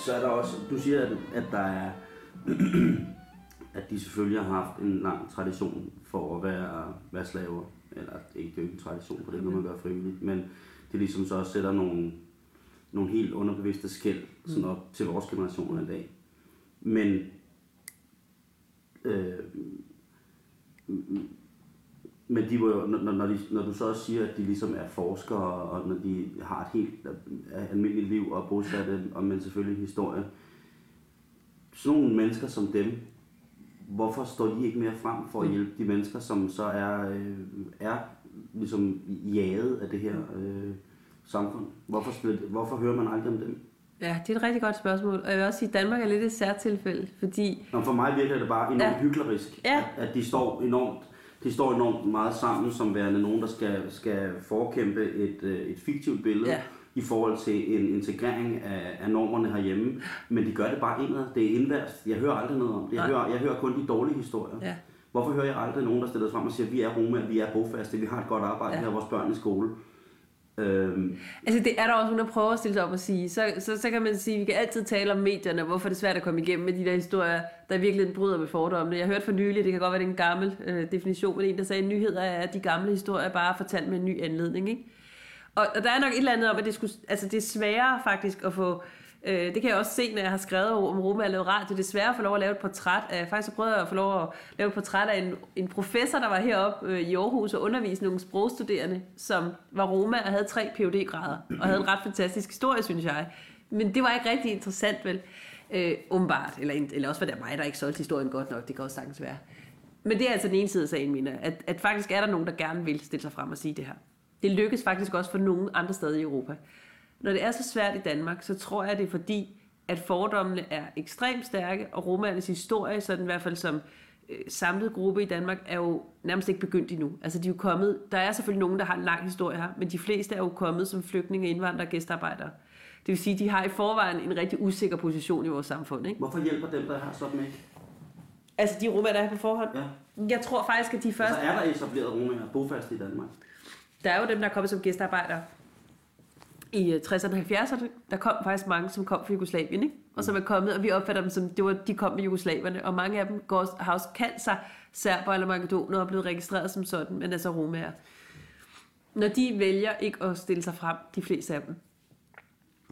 Så er der også, du siger, at, at der er, [CLEARS THROAT] at de selvfølgelig har haft en lang tradition for at være, være slaver. Eller ikke, det er jo ikke en tradition, for det er noget, man gør frivilligt. Men det ligesom så også sætter nogle, nogle helt underbevidste skæld sådan op til vores generation i dag. Men øh, men de var jo, når, når, de, når du så også siger, at de ligesom er forskere, og når de har et helt øh, almindeligt liv og bosatte, og men selvfølgelig historie, sådan nogle mennesker som dem, hvorfor står de ikke mere frem for at hjælpe de mennesker, som så er, øh, er ligesom jaget af det her øh, samfund? Hvorfor, hvorfor hører man aldrig om dem? Ja, det er et rigtig godt spørgsmål. Og jeg vil også sige, at Danmark er lidt et særtilfælde, fordi... Nå, for mig virker det bare enormt ja. hyklerisk, ja. at, at de står enormt de står enormt meget sammen som værende nogen, der skal, skal forkæmpe et, øh, et fiktivt billede ja. i forhold til en integrering af, af normerne herhjemme. Men de gør det bare indad. Det er indværst. Jeg hører aldrig noget om det. Jeg, hører, jeg hører kun de dårlige historier. Ja. Hvorfor hører jeg aldrig nogen, der stiller sig frem og siger, at vi er roma, vi er bofaste, vi har et godt arbejde, ja. vi har vores børn i skole. Øhm. Altså det er der også, hun har prøvet at stille sig op og sige. Så, så, så kan man sige, at vi kan altid tale om medierne, hvorfor det er svært at komme igennem med de der historier, der virkelig bryder med fordommene. Jeg hørte for nylig, det kan godt være, det er en gammel øh, definition, men en, der sagde, at nyheder er, at de gamle historier er bare fortalt med en ny anledning. Ikke? Og, og der er nok et eller andet om, at det, skulle, altså det er sværere faktisk at få Øh, det kan jeg også se, når jeg har skrevet om Roma og lavet radio. Det er lov at lave et portræt af. Faktisk så prøvede jeg at få lov at lave et portræt af en, en professor, der var heroppe øh, i Aarhus og underviste nogle sprogstuderende, som var Roma og havde tre phd grader og havde en ret fantastisk historie, synes jeg. Men det var ikke rigtig interessant, vel? Øh, umiddelbart. Eller, eller også var det mig, der ikke solgte historien godt nok. Det kan også sagtens være. Men det er altså den ene side af sagen, mener at, at faktisk er der nogen, der gerne vil stille sig frem og sige det her. Det lykkes faktisk også for nogle andre steder i Europa. Når det er så svært i Danmark, så tror jeg, det er fordi, at fordommene er ekstremt stærke, og romernes historie, sådan i hvert fald som øh, samlet gruppe i Danmark, er jo nærmest ikke begyndt endnu. Altså de er jo kommet, der er selvfølgelig nogen, der har en lang historie her, men de fleste er jo kommet som flygtninge, indvandrere og gæstearbejdere. Det vil sige, at de har i forvejen en rigtig usikker position i vores samfund. Ikke? Hvorfor hjælper dem, der har sådan ikke? Altså de romer, der er på forhånd? Ja. Jeg tror faktisk, at de først... Altså er der etableret romer bofast i Danmark? Der er jo dem, der er kommet som gæstearbejdere i 60'erne og 70'erne. Der kom faktisk mange, som kom fra Jugoslavien, ikke? og som er kommet, og vi opfatter dem som, det var, de kom med jugoslaverne, og mange af dem går, har også kaldt sig serber eller makedoner og er blevet registreret som sådan, men altså romager. Når de vælger ikke at stille sig frem, de fleste af dem,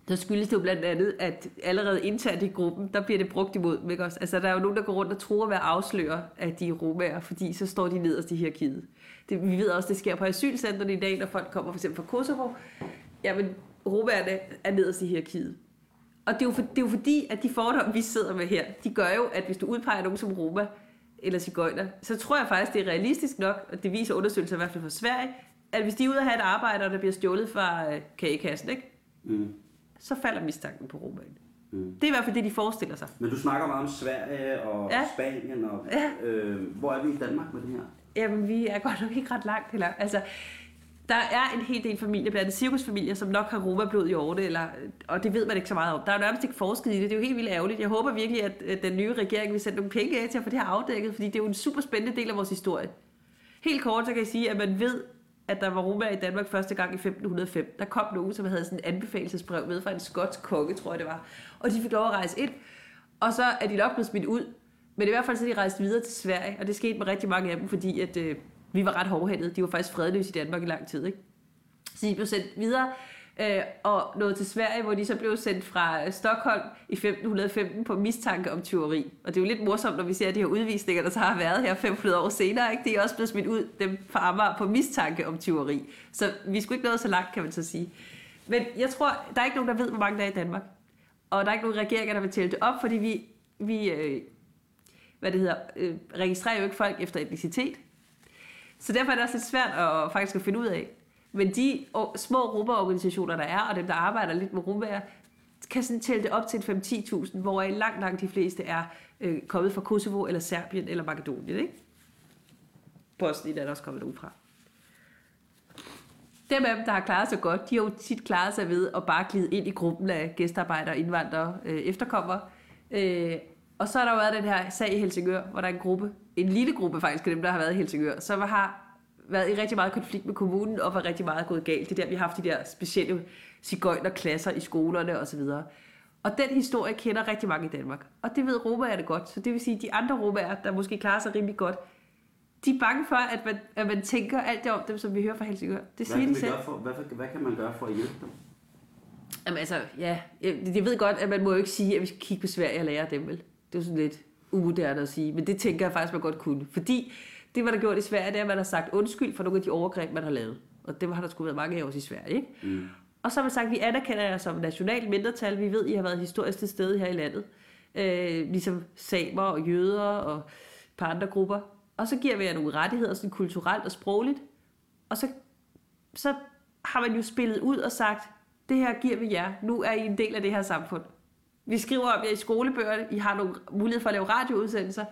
der skyldes det jo blandt andet, at allerede internt i gruppen, der bliver det brugt imod dem, ikke også? Altså, der er jo nogen, der går rundt og tror at være afslører, at de er romager, fordi så står de nederst i hierarkiet. Det, vi ved også, det sker på asylcentrene i dag, når folk kommer for eksempel fra Kosovo. Jamen, romaerne er nederst i hierarkiet. Og det er, jo for, det er jo fordi, at de fordomme, vi sidder med her, de gør jo, at hvis du udpeger nogen som Roma eller cigøjner, så tror jeg faktisk, det er realistisk nok, og det viser undersøgelser i hvert fald for Sverige, at hvis de er ude at have et arbejde, og der bliver stjålet fra øh, kagekassen, ikke? Mm. så falder mistanken på romaen. Mm. Det er i hvert fald det, de forestiller sig. Men du snakker meget om Sverige og Ja. Spanien. Og, Ja. øh, hvor er vi i Danmark med det her? Jamen, vi er godt nok ikke ret langt heller. Altså, der er en hel del familier, blandt andet cirkusfamilier, som nok har romablod i årene, eller, og det ved man ikke så meget om. Der er jo nærmest ikke forsket i det. Det er jo helt vildt ærgerligt. Jeg håber virkelig, at den nye regering vil sætte nogle penge af til at få det her afdækket, fordi det er jo en super spændende del af vores historie. Helt kort, så kan jeg sige, at man ved, at der var romaer i Danmark første gang i 1505. Der kom nogen, som havde sådan en anbefalelsesbrev med fra en skotsk konge, tror jeg det var. Og de fik lov at rejse ind, og så er de nok blevet smidt ud. Men i hvert fald så er de rejst videre til Sverige, og det skete med rigtig mange af dem, fordi at, øh, vi var ret hårdhændede. De var faktisk fredløse i Danmark i lang tid. Ikke? Så de blev sendt videre øh, og nåede til Sverige, hvor de så blev sendt fra øh, Stockholm i 1515 på mistanke om tyveri. Og det er jo lidt morsomt, når vi ser de her udvisninger, der så har været her 500 år senere. Ikke? De er også blevet smidt ud dem fra Amager på mistanke om tyveri. Så vi skulle ikke nå så langt, kan man så sige. Men jeg tror, der er ikke nogen, der ved, hvor mange der er i Danmark. Og der er ikke nogen regeringer, der vil tælle det op, fordi vi, vi øh, hvad det hedder, øh, registrerer jo ikke folk efter etnicitet. Så derfor er det også lidt svært at faktisk at finde ud af. Men de små rumorganisationer, der er, og dem, der arbejder lidt med rumværer, kan sådan tælle det op til 5-10.000, hvor langt, langt de fleste er øh, kommet fra Kosovo, eller Serbien, eller Makedonien, ikke? Bosnien er der også kommet nogen fra. Dem af dem, der har klaret sig godt, de har jo tit klaret sig ved at bare glide ind i gruppen af gæstearbejdere, indvandrere, øh, efterkommere. Øh, og så har der jo været den her sag i Helsingør, hvor der er en gruppe, en lille gruppe faktisk af dem, der har været i Helsingør, som har været i rigtig meget konflikt med kommunen, og var rigtig meget gået galt. Det er der, vi har haft de der specielle klasser i skolerne osv. Og den historie kender rigtig mange i Danmark. Og det ved romaer det godt. Så det vil sige, at de andre romaer, der måske klarer sig rimelig godt, de er bange for, at man, at man tænker alt det om dem, som vi hører fra Helsingør. Det Hvad siger kan, de selv. for, hvad, hvad kan man gøre for at hjælpe dem? Jamen altså, ja, jeg, jeg ved godt, at man må jo ikke sige, at vi skal kigge på Sverige og lære dem, vel? Det er jo sådan lidt umoderne at sige, men det tænker jeg faktisk, man godt kunne. Fordi det, man har gjort i Sverige, det er, at man har sagt undskyld for nogle af de overgreb, man har lavet. Og dem har der sgu været mange af os i Sverige, ikke? Mm. Og så har man sagt, at vi anerkender jer som national mindretal. Vi ved, at I har været historisk til stede her i landet. Øh, ligesom samer og jøder og et par andre grupper. Og så giver vi jer nogle rettigheder, sådan kulturelt og sprogligt. Og så, så har man jo spillet ud og sagt, det her giver vi jer. Nu er I en del af det her samfund. Vi skriver om jer i skolebøgerne. I har nogle mulighed for at lave radioudsendelser.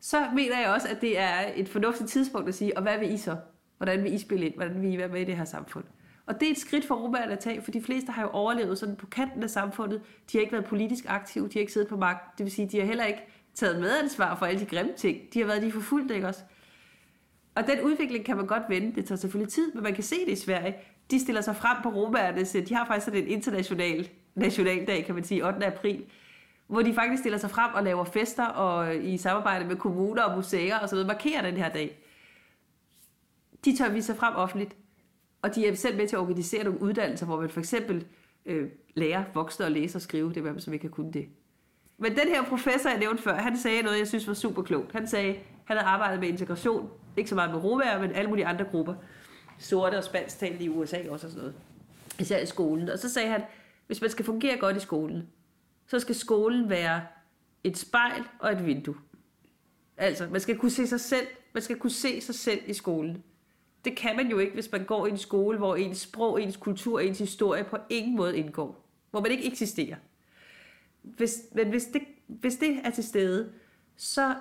Så mener jeg også, at det er et fornuftigt tidspunkt at sige, og hvad vil I så? Hvordan vil I spille ind? Hvordan vil I være med i det her samfund? Og det er et skridt for romaerne at tage, for de fleste har jo overlevet sådan på kanten af samfundet. De har ikke været politisk aktive, de har ikke siddet på magt. Det vil sige, de har heller ikke taget medansvar for alle de grimme ting. De har været de forfulgte, ikke også? Og den udvikling kan man godt vende. Det tager selvfølgelig tid, men man kan se det i Sverige. De stiller sig frem på romaernes. De har faktisk sådan en international nationaldag, kan man sige, 8. april, hvor de faktisk stiller sig frem og laver fester og øh, i samarbejde med kommuner og museer og sådan noget, markerer den her dag. De tør vise sig frem offentligt, og de er selv med til at organisere nogle uddannelser, hvor man for eksempel øh, lærer voksne at læse og skrive, det er hvem, som ikke kan kunne det. Men den her professor, jeg nævnte før, han sagde noget, jeg synes var super klogt. Han sagde, han havde arbejdet med integration, ikke så meget med romager, men alle mulige andre grupper. Sorte og spansktalende i USA også og sådan noget. Især i skolen. Og så sagde han, hvis man skal fungere godt i skolen, så skal skolen være et spejl og et vindue. Altså, man skal kunne se sig selv, man skal kunne se sig selv i skolen. Det kan man jo ikke, hvis man går i en skole, hvor ens sprog, ens kultur, ens historie på ingen måde indgår. Hvor man ikke eksisterer. Hvis, men hvis det, hvis det er til stede, så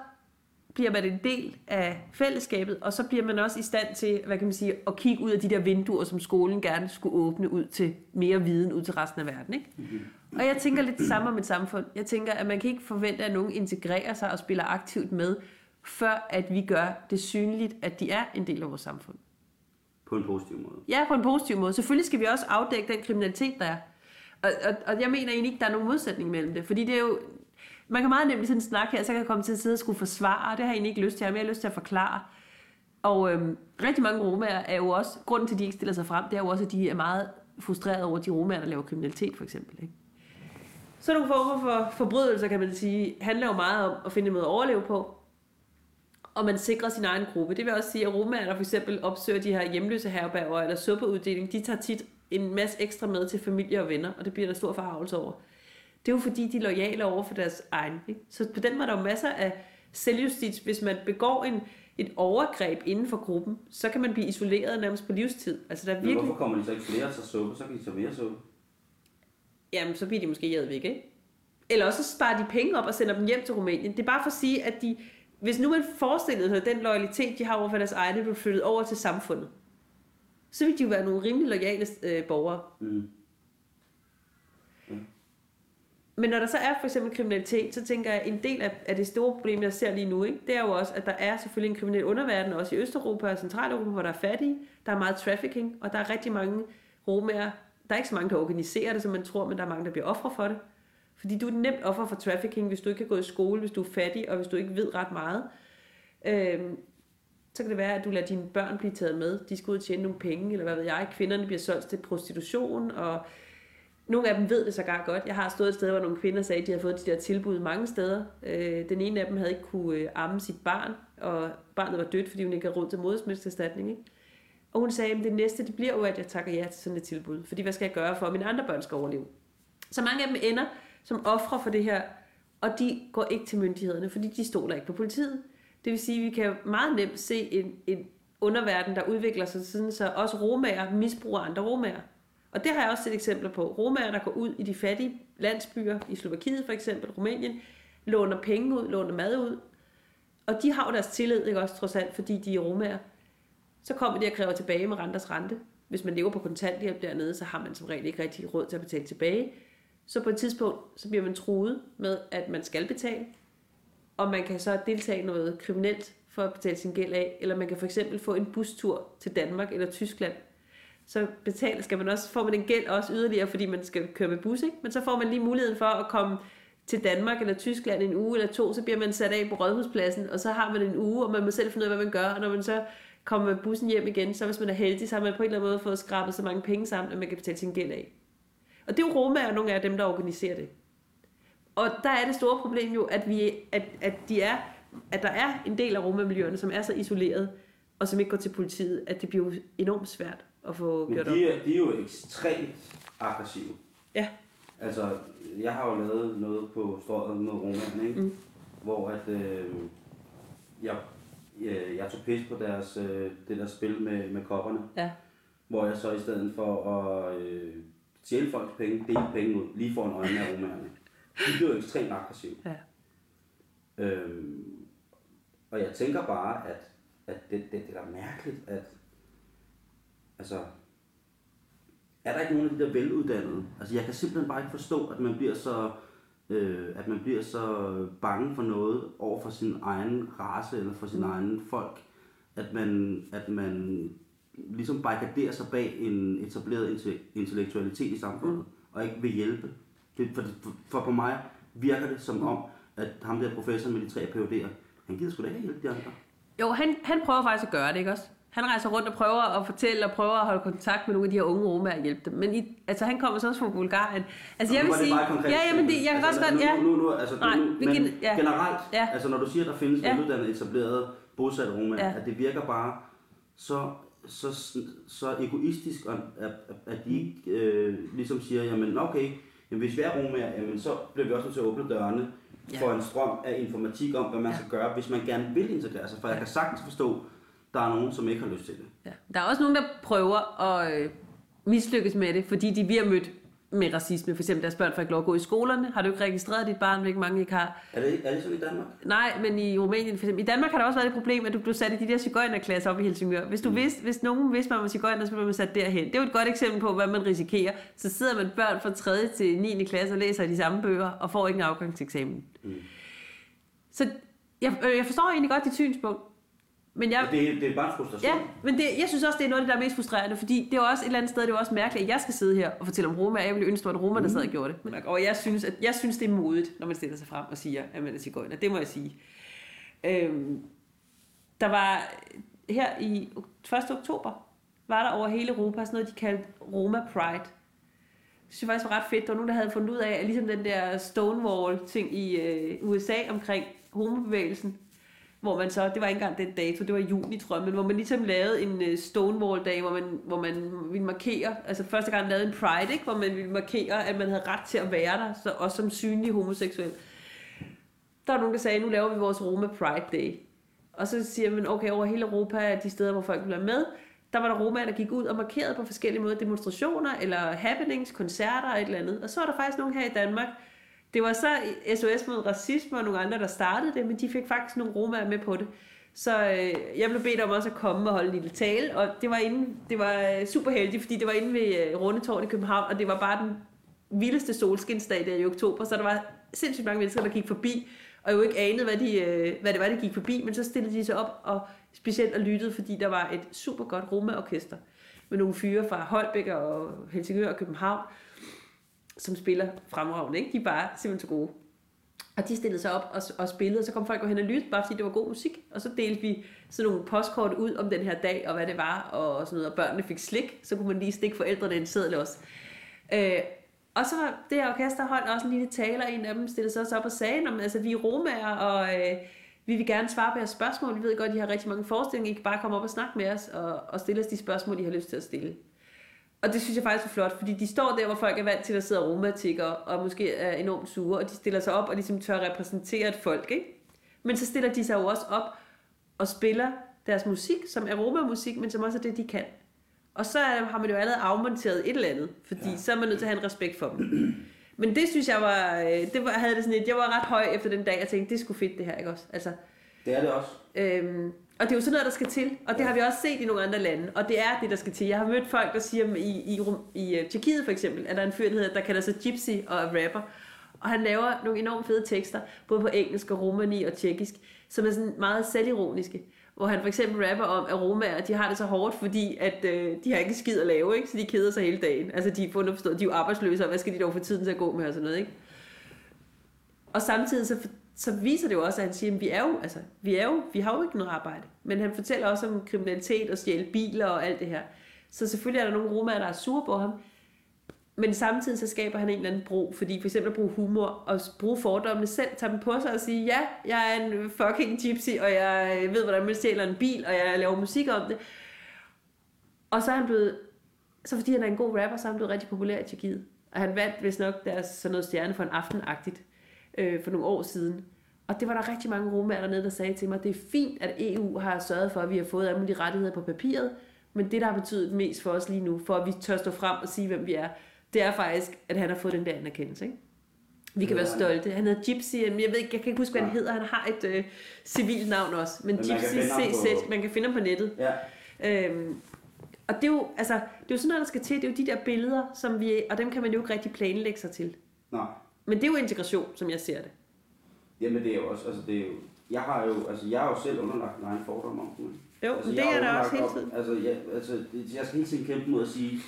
bliver man en del af fællesskabet, og så bliver man også i stand til, hvad kan man sige, at kigge ud af de der vinduer, som skolen gerne skulle åbne ud til mere viden, ud til resten af verden. Ikke? Mm-hmm. Og jeg tænker lidt det samme om et samfund. Jeg tænker, at man kan ikke forvente, at nogen integrerer sig og spiller aktivt med, før at vi gør det synligt, at de er en del af vores samfund. På en positiv måde. Ja, på en positiv måde. Selvfølgelig skal vi også afdække den kriminalitet, der er. Og, og, og jeg mener egentlig ikke, der er nogen modsætning mellem det, fordi det er jo, man kan meget nemt i sådan en snak her, så kan jeg komme til at sidde og skulle forsvare, og det har jeg egentlig ikke lyst til, men jeg har lyst til at forklare. Og øhm, rigtig mange romaer er jo også, grunden til, at de ikke stiller sig frem, det er jo også, at de er meget frustrerede over de romaer, der laver kriminalitet, for eksempel. Ikke? Så nogle former for forbrydelser, kan man sige, handler jo meget om at finde en måde at overleve på, og man sikrer sin egen gruppe. Det vil også sige, at romager, der for eksempel opsøger de her hjemløse herberger eller suppeuddeling, de tager tit en masse ekstra med til familie og venner, og det bliver der stor forhavelse over. Det er jo fordi, de er lojale over for deres egen. Ikke? Så på den måde er der jo masser af selvjustits. Hvis man begår en, et overgreb inden for gruppen, så kan man blive isoleret nærmest på livstid. Altså, der er Men virkelig... hvorfor kommer de så ikke flere til suppe? Så kan de servere suppe. Jamen, så bliver de måske væk, ikke? Eller også så sparer de penge op og sender dem hjem til Rumænien. Det er bare for at sige, at de, hvis nu man forestillede sig, at den loyalitet, de har over for deres egne, blev flyttet over til samfundet, så vil de jo være nogle rimelig lojale øh, borgere. Mm. Men når der så er for eksempel kriminalitet, så tænker jeg, at en del af, af det store problem, jeg ser lige nu, ikke, det er jo også, at der er selvfølgelig en kriminel underverden, også i Østeuropa og Centraleuropa, hvor der er fattige. Der er meget trafficking, og der er rigtig mange romager. Der er ikke så mange, der organiserer det, som man tror, men der er mange, der bliver ofre for det. Fordi du er nemt offer for trafficking, hvis du ikke kan gå i skole, hvis du er fattig, og hvis du ikke ved ret meget. Øhm, så kan det være, at du lader dine børn blive taget med. De skal ud og tjene nogle penge, eller hvad ved jeg. Kvinderne bliver solgt til prostitution, og nogle af dem ved det sågar godt. Jeg har stået et sted, hvor nogle kvinder sagde, at de havde fået de der tilbud mange steder. Øh, den ene af dem havde ikke kunne øh, amme sit barn, og barnet var dødt, fordi hun ikke havde råd til modersmælkserstatning. Ikke? Og hun sagde, at det næste det bliver jo, at jeg takker ja til sådan et tilbud. Fordi hvad skal jeg gøre for, at mine andre børn skal overleve? Så mange af dem ender som ofre for det her, og de går ikke til myndighederne, fordi de stoler ikke på politiet. Det vil sige, at vi kan meget nemt se en, en underverden, der udvikler sig sådan, så også romager misbruger andre romager. Og det har jeg også set eksempler på. Romager, der går ud i de fattige landsbyer, i Slovakiet for eksempel, Rumænien, låner penge ud, låner mad ud. Og de har jo deres tillid, ikke også trods alt, fordi de er romager. Så kommer de og kræver tilbage med renters rente. Hvis man lever på kontanthjælp dernede, så har man som regel ikke rigtig råd til at betale tilbage. Så på et tidspunkt, så bliver man truet med, at man skal betale. Og man kan så deltage i noget kriminelt for at betale sin gæld af. Eller man kan for eksempel få en bustur til Danmark eller Tyskland, så betaler, skal man også, får man en gæld også yderligere, fordi man skal køre med bus, ikke? men så får man lige muligheden for at komme til Danmark eller Tyskland en uge eller to, så bliver man sat af på rådhuspladsen, og så har man en uge, og man må selv finde ud af, hvad man gør, og når man så kommer med bussen hjem igen, så hvis man er heldig, så har man på en eller anden måde fået skrabet så mange penge sammen, at man kan betale sin gæld af. Og det er jo Roma og nogle af dem, der organiserer det. Og der er det store problem jo, at, vi, at, at, de er, at der er en del af Roma-miljøerne, som er så isoleret, og som ikke går til politiet, at det bliver enormt svært at få Men gjort de, op. er, de er jo ekstremt aggressive. Ja. Altså, jeg har jo lavet noget på strøget med romerne, ikke? Mm. Hvor at, øh, jeg, jeg, jeg tog pis på deres, øh, det der spil med, med kopperne. Ja. Hvor jeg så i stedet for at øh, stjæle folks penge, dele penge ud, lige foran øjnene af romerne. De blev ekstremt aggressive. Ja. Øhm, og jeg tænker bare, at, at det, det, det er da mærkeligt, at altså, er der ikke nogen af de der veluddannede? Altså, jeg kan simpelthen bare ikke forstå, at man bliver så, øh, at man bliver så bange for noget over for sin egen race eller for sin mm. egen folk, at man, at man ligesom barrikaderer sig bag en etableret inte- intellektualitet i samfundet, mm. og ikke vil hjælpe. Det, for, for, for på mig virker det som om, at ham der professor med de tre PhD'er, han gider sgu da ikke hjælpe de andre. Jo, han, han prøver faktisk at gøre det, ikke også? Han rejser rundt og prøver at fortælle og prøver at holde kontakt med nogle af de her unge romaer og hjælpe dem. Men i, altså, han kommer så også fra Bulgarien. Altså, jeg vil sige... konkret Ja, jamen, det, jeg kan altså, også godt... Ja. Nu, nu, nu, altså, Nej, nu, men kan- ja. generelt, Ja. altså når du siger, at der findes Ja. veluddannede etablerede bosatte romaer, Ja. at det virker bare så så, så egoistisk, og at, at de ikke øh, ligesom siger, jamen okay, jamen, hvis vi er romager, jamen, så bliver vi også nødt til at åbne dørene Ja. for en strøm af informatik om, hvad man Ja. skal gøre, hvis man gerne vil integrere sig. For jeg kan sagtens forstå, der er nogen, som ikke har lyst til det. Ja. Der er også nogen, der prøver at øh, mislykkes med det, fordi de bliver mødt med racisme. For eksempel deres børn får ikke lov at gå i skolerne. Har du ikke registreret dit barn, hvilket mange ikke har? Er det, er det sådan i Danmark? Nej, men i Rumænien for eksempel. I Danmark har der også været et problem, at du blev sat i de der cigøjnerklasser op i Helsingør. Hvis, du Mm. vidste, hvis nogen vidste, man var cigøjner, så blev man sat derhen. Det er jo et godt eksempel på, hvad man risikerer. Så sidder man børn fra 3. til 9. klasse og læser de samme bøger, og får ikke en afgangseksamen. Mm. Så jeg, øh, jeg forstår egentlig godt dit synspunkt. Men jeg, Ja. Det, det er bare frustration. Ja, men det, jeg synes også, det er noget af det, der er mest frustrerende, fordi det er også et eller andet sted, det er også mærkeligt, at jeg skal sidde her og fortælle om Roma, og jeg ville ønske, at Roma, der sad og gjorde det. Men, og jeg synes, at, jeg synes, det er modigt, når man stiller sig frem og siger, at man er cigøjner. Det må jeg sige. Øhm, der var her i 1. oktober, var der over hele Europa sådan noget, de kaldte Roma Pride. Det synes jeg faktisk var ret fedt. Der var nogen, der havde fundet ud af, at ligesom den der Stonewall-ting i øh, USA omkring homobevægelsen, hvor man så, det var ikke engang den dato, det var i juni, tror jeg, men hvor man ligesom lavede en øh, Stonewall-dag, hvor man, hvor man ville markere, altså første gang lavede en Pride, ikke? hvor man ville markere, at man havde ret til at være der, så også som synlig homoseksuel. Der var nogen, der sagde, nu laver vi vores Roma Pride Day. Og så siger man, okay, over hele Europa, de steder, hvor folk bliver være med, der var der romaer, der gik ud og markerede på forskellige måder demonstrationer, eller happenings, koncerter og et eller andet. Og så var der faktisk nogen her i Danmark, det var så SOS mod racisme og nogle andre, der startede det, men de fik faktisk nogle romaer med på det. Så øh, jeg blev bedt om også at komme og holde en lille tale, og det var, inde, det var øh, super heldigt, fordi det var inde ved øh, Rundetårn i København, og det var bare den vildeste solskinsdag der i oktober, så der var sindssygt mange mennesker, der gik forbi, og jo ikke anede, hvad, de, øh, hvad det var, de gik forbi, men så stillede de sig op og specielt og lyttede, fordi der var et super godt romaorkester med nogle fyre fra Holbæk og Helsingør og København, som spiller fremragende, ikke? De er bare simpelthen så gode. Og de stillede sig op og, og spillede, og så kom folk jo hen og lyttede, bare fordi det var god musik. Og så delte vi sådan nogle postkort ud om den her dag, og hvad det var, og sådan noget. Og børnene fik slik, så kunne man lige stikke forældrene en seddel også. Øh, og så var det her orkester holdt også en lille taler, en af dem stillede sig også op og sagde, at altså, vi er romager, og øh, vi vil gerne svare på jeres spørgsmål. Vi ved godt, at I har rigtig mange forestillinger. I kan bare komme op og snakke med os, og, og stille os de spørgsmål, I har lyst til at stille. Og det synes jeg faktisk er flot, fordi de står der, hvor folk er vant til at sidde romantikere, og måske er enormt sure, og de stiller sig op og ligesom tør repræsentere et folk, ikke? Men så stiller de sig jo også op og spiller deres musik, som er romamusik, men som også er det, de kan. Og så har man jo allerede afmonteret et eller andet, fordi ja. så er man nødt til at have en respekt for dem. Men det synes jeg var, øh, det var, havde det sådan et, jeg var ret høj efter den dag, jeg tænkte, det skulle fedt det her, ikke også? Altså, Det er det også. Øhm, og det er jo sådan noget, der skal til, og det har vi også set i nogle andre lande, og det er det, der skal til. Jeg har mødt folk, der siger, i, i, Rum- i uh, Tjekkiet for eksempel, at der er en fyr, der, hedder, der kalder sig Gypsy og er rapper, og han laver nogle enormt fede tekster, både på engelsk og romani og tjekkisk, som er sådan meget selvironiske, hvor han for eksempel rapper om, at romaer, de har det så hårdt, fordi at, øh, de har ikke skid at lave, ikke? så de keder sig hele dagen. Altså de er underforstået, de er jo arbejdsløse, og hvad skal de dog få tiden til at gå med og sådan noget, ikke? Og samtidig så, så viser det jo også, at han siger, at vi er jo, altså, vi er jo, vi har jo ikke noget arbejde. Men han fortæller også om kriminalitet og stjæle biler og alt det her. Så selvfølgelig er der nogle romaer, der er sure på ham. Men samtidig så skaber han en eller anden bro, fordi for eksempel at bruge humor og bruge fordommene selv, tage dem på sig og sige, ja, jeg er en fucking gypsy, og jeg øh, ved, hvordan man stjæler en bil, og jeg laver musik om det. Og så er han blevet, så fordi han er en god rapper, så er han blevet rigtig populær i Tjekkiet. Og han vandt vist nok deres sådan noget stjerne for en aftenagtigt øh, for nogle år siden. Og det var der rigtig mange romager dernede, der sagde til mig, det er fint, at EU har sørget for, at vi har fået alle mulige rettigheder på papiret, men det, der har betydet mest for os lige nu, for at vi tør stå frem og sige, hvem vi er, det er faktisk, at han har fået den der anerkendelse. Ikke? Vi kan være stolte. Han hedder Gypsy, men jeg ved ikke, jeg kan ikke huske, hvad han hedder. Han har et øh, civilt navn også, men, Men man kan Gypsy finde ham på- CZ, man kan finde ham på nettet. Ja. Øhm, og det er, jo, altså, det er jo sådan noget, der skal til. Det er jo de der billeder, som vi, og dem kan man jo ikke rigtig planlægge sig til. Nej. Men det er jo integration, som jeg ser det. Jamen det er jo også, altså det er jo, jeg har jo, altså jeg har jo selv underlagt en egen fordom om ikke? Jo, altså, det er der også hele tiden. op- Altså, jeg, altså, det- jeg skal hele tiden kæmpe mod at sige,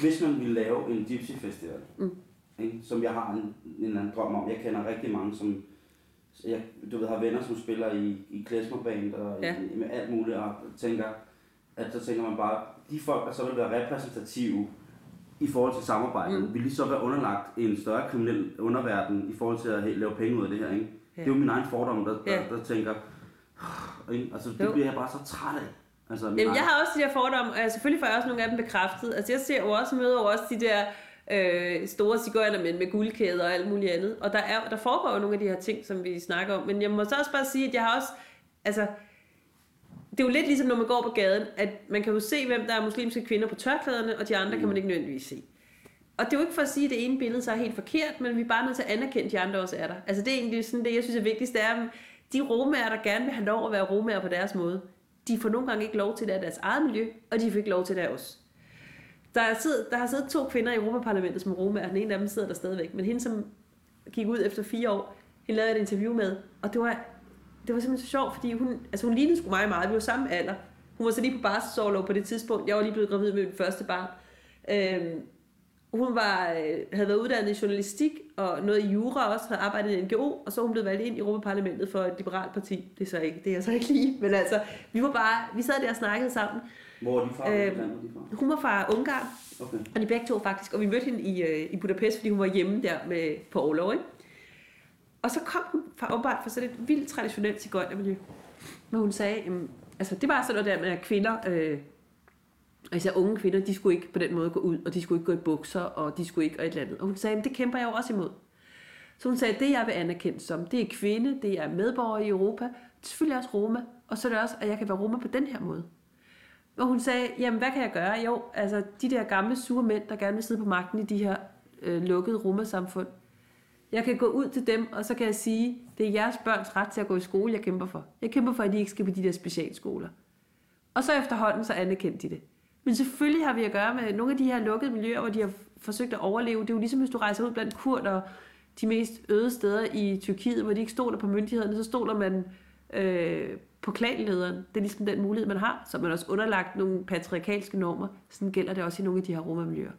hvis man ville lave en Gypsy Festival, Mm. ikke, som jeg har en, en eller anden drøm om, jeg kender rigtig mange, som jeg, du ved, har venner, som spiller i, i klezmerband og Ja. i, med alt muligt, og tænker, at så tænker man bare, de folk, der så vil være repræsentative i forhold til samarbejdet, Mm. vil de så være underlagt en større kriminel underverden i forhold til at lave penge ud af det her, ikke? Ja. Det er jo min egen fordom, der, der, Ja. der tænker, ikke? altså det Jo. bliver jeg bare så træt af. Altså, min Jamen, jeg egen- har også de der fordomme, og jeg, selvfølgelig får jeg også nogle af dem bekræftet. Altså, jeg ser jo også, møder jo også de der øh, store cigøjnermænd med guldkæder og alt muligt andet. Og der, er, der foregår jo nogle af de her ting, som vi snakker om. Men jeg må så også bare sige, at jeg har også... Altså, det er jo lidt ligesom, når man går på gaden, at man kan jo se, hvem der er muslimske kvinder på tørklæderne, og de andre kan man ikke nødvendigvis se. Og det er jo ikke for at sige, at det ene billede så er helt forkert, men vi er bare nødt til at anerkende, at de andre også er der. Altså det er egentlig sådan det, jeg synes er vigtigst, det er, at de romager, der gerne vil have lov at være romager på deres måde, de får nogle gange ikke lov til det af deres eget miljø, og de får ikke lov til det af os. Der, er siddet, der har siddet to kvinder i Europaparlamentet som romager, den ene af dem sidder der stadigvæk, men hende, som gik ud efter fire år, hende lavede et interview med, og det var, det var simpelthen så sjovt, fordi hun, altså hun lignede sgu mig meget, vi var samme alder. Hun var så lige på barselsårlov på det tidspunkt, jeg var lige blevet gravid med min første barn. Øhm, hun var, øh, havde været uddannet i journalistik og noget i jura også, havde arbejdet i NGO, og så hun blevet valgt ind i Europaparlamentet for et liberalt parti. Det er, så ikke, det er jeg så ikke lige, men altså, vi var bare, vi sad der og snakkede sammen. Hvor er de fra? Øh, er de fra? Hun var fra Ungarn, Okay. og de begge to faktisk, og vi mødte hende i, øh, i Budapest, fordi hun var hjemme der med, på overlov, ikke? Og så kom hun fra, åbenbart fra sådan et vildt traditionelt cigøjnermiljø, hvor hun sagde, jamen, altså det var sådan noget der med, at kvinder, øh, og især unge kvinder, de skulle ikke på den måde gå ud, og de skulle ikke gå i bukser, og de skulle ikke og et eller andet. Og hun sagde, det kæmper jeg jo også imod. Så hun sagde, det jeg vil anerkende som, det er kvinde, det er medborger i Europa, det er selvfølgelig også Roma, og så er det også, at jeg kan være Roma på den her måde. Og hun sagde, jamen hvad kan jeg gøre? Jo, altså de der gamle sure mænd, der gerne vil sidde på magten i de her øh, lukkede Roma-samfund. Jeg kan gå ud til dem, og så kan jeg sige, det er jeres børns ret til at gå i skole, jeg kæmper for. Jeg kæmper for, at de ikke skal på de der specialskoler. Og så efterhånden, så anerkendte de det. Men selvfølgelig har vi at gøre med nogle af de her lukkede miljøer, hvor de har forsøgt at overleve. Det er jo ligesom, hvis du rejser ud blandt kurder, de mest øde steder i Tyrkiet, hvor de ikke stoler på myndighederne, så stoler man øh, på klanlederen. Det er ligesom den mulighed, man har, så man også underlagt nogle patriarkalske normer. Sådan gælder det også i nogle af de her romamiljøer.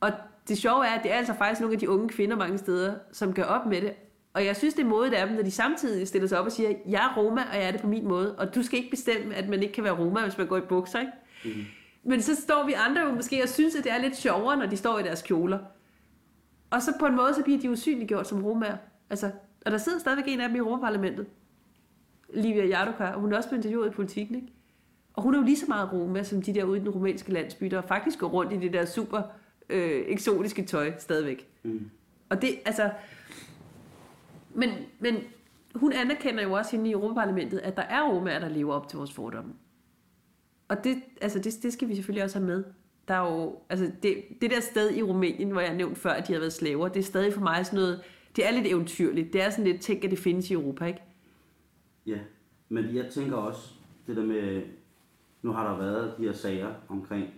Og det sjove er, at det er altså faktisk nogle af de unge kvinder mange steder, som gør op med det. Og jeg synes, det er modigt af dem, når de samtidig stiller sig op og siger, jeg er Roma, og jeg er det på min måde. Og du skal ikke bestemme, at man ikke kan være Roma, hvis man går i bukser, ikke? Mm. Men så står vi andre jo måske og synes, at det er lidt sjovere, når de står i deres kjoler. Og så på en måde, så bliver de usynliggjort som romaer. Altså, og der sidder stadigvæk en af dem i Europaparlamentet. Livia Jardoka, og hun er også blevet interviewet i politikken, ikke? Og hun er jo lige så meget Roma, som de der ude i den rumænske landsby, der faktisk går rundt i det der super øh, eksotiske tøj stadigvæk. Mm. Og det, altså... Men, men hun anerkender jo også hende i Europaparlamentet, at der er romaer, der lever op til vores fordomme. Og det, altså det, det skal vi selvfølgelig også have med. Der er jo, altså det, det der sted i Rumænien, hvor jeg nævnte før, at de havde været slaver, det er stadig for mig sådan noget, det er lidt eventyrligt. Det er sådan lidt tænk, at det findes i Europa, ikke? Ja, men jeg tænker også, det der med, nu har der været de her sager omkring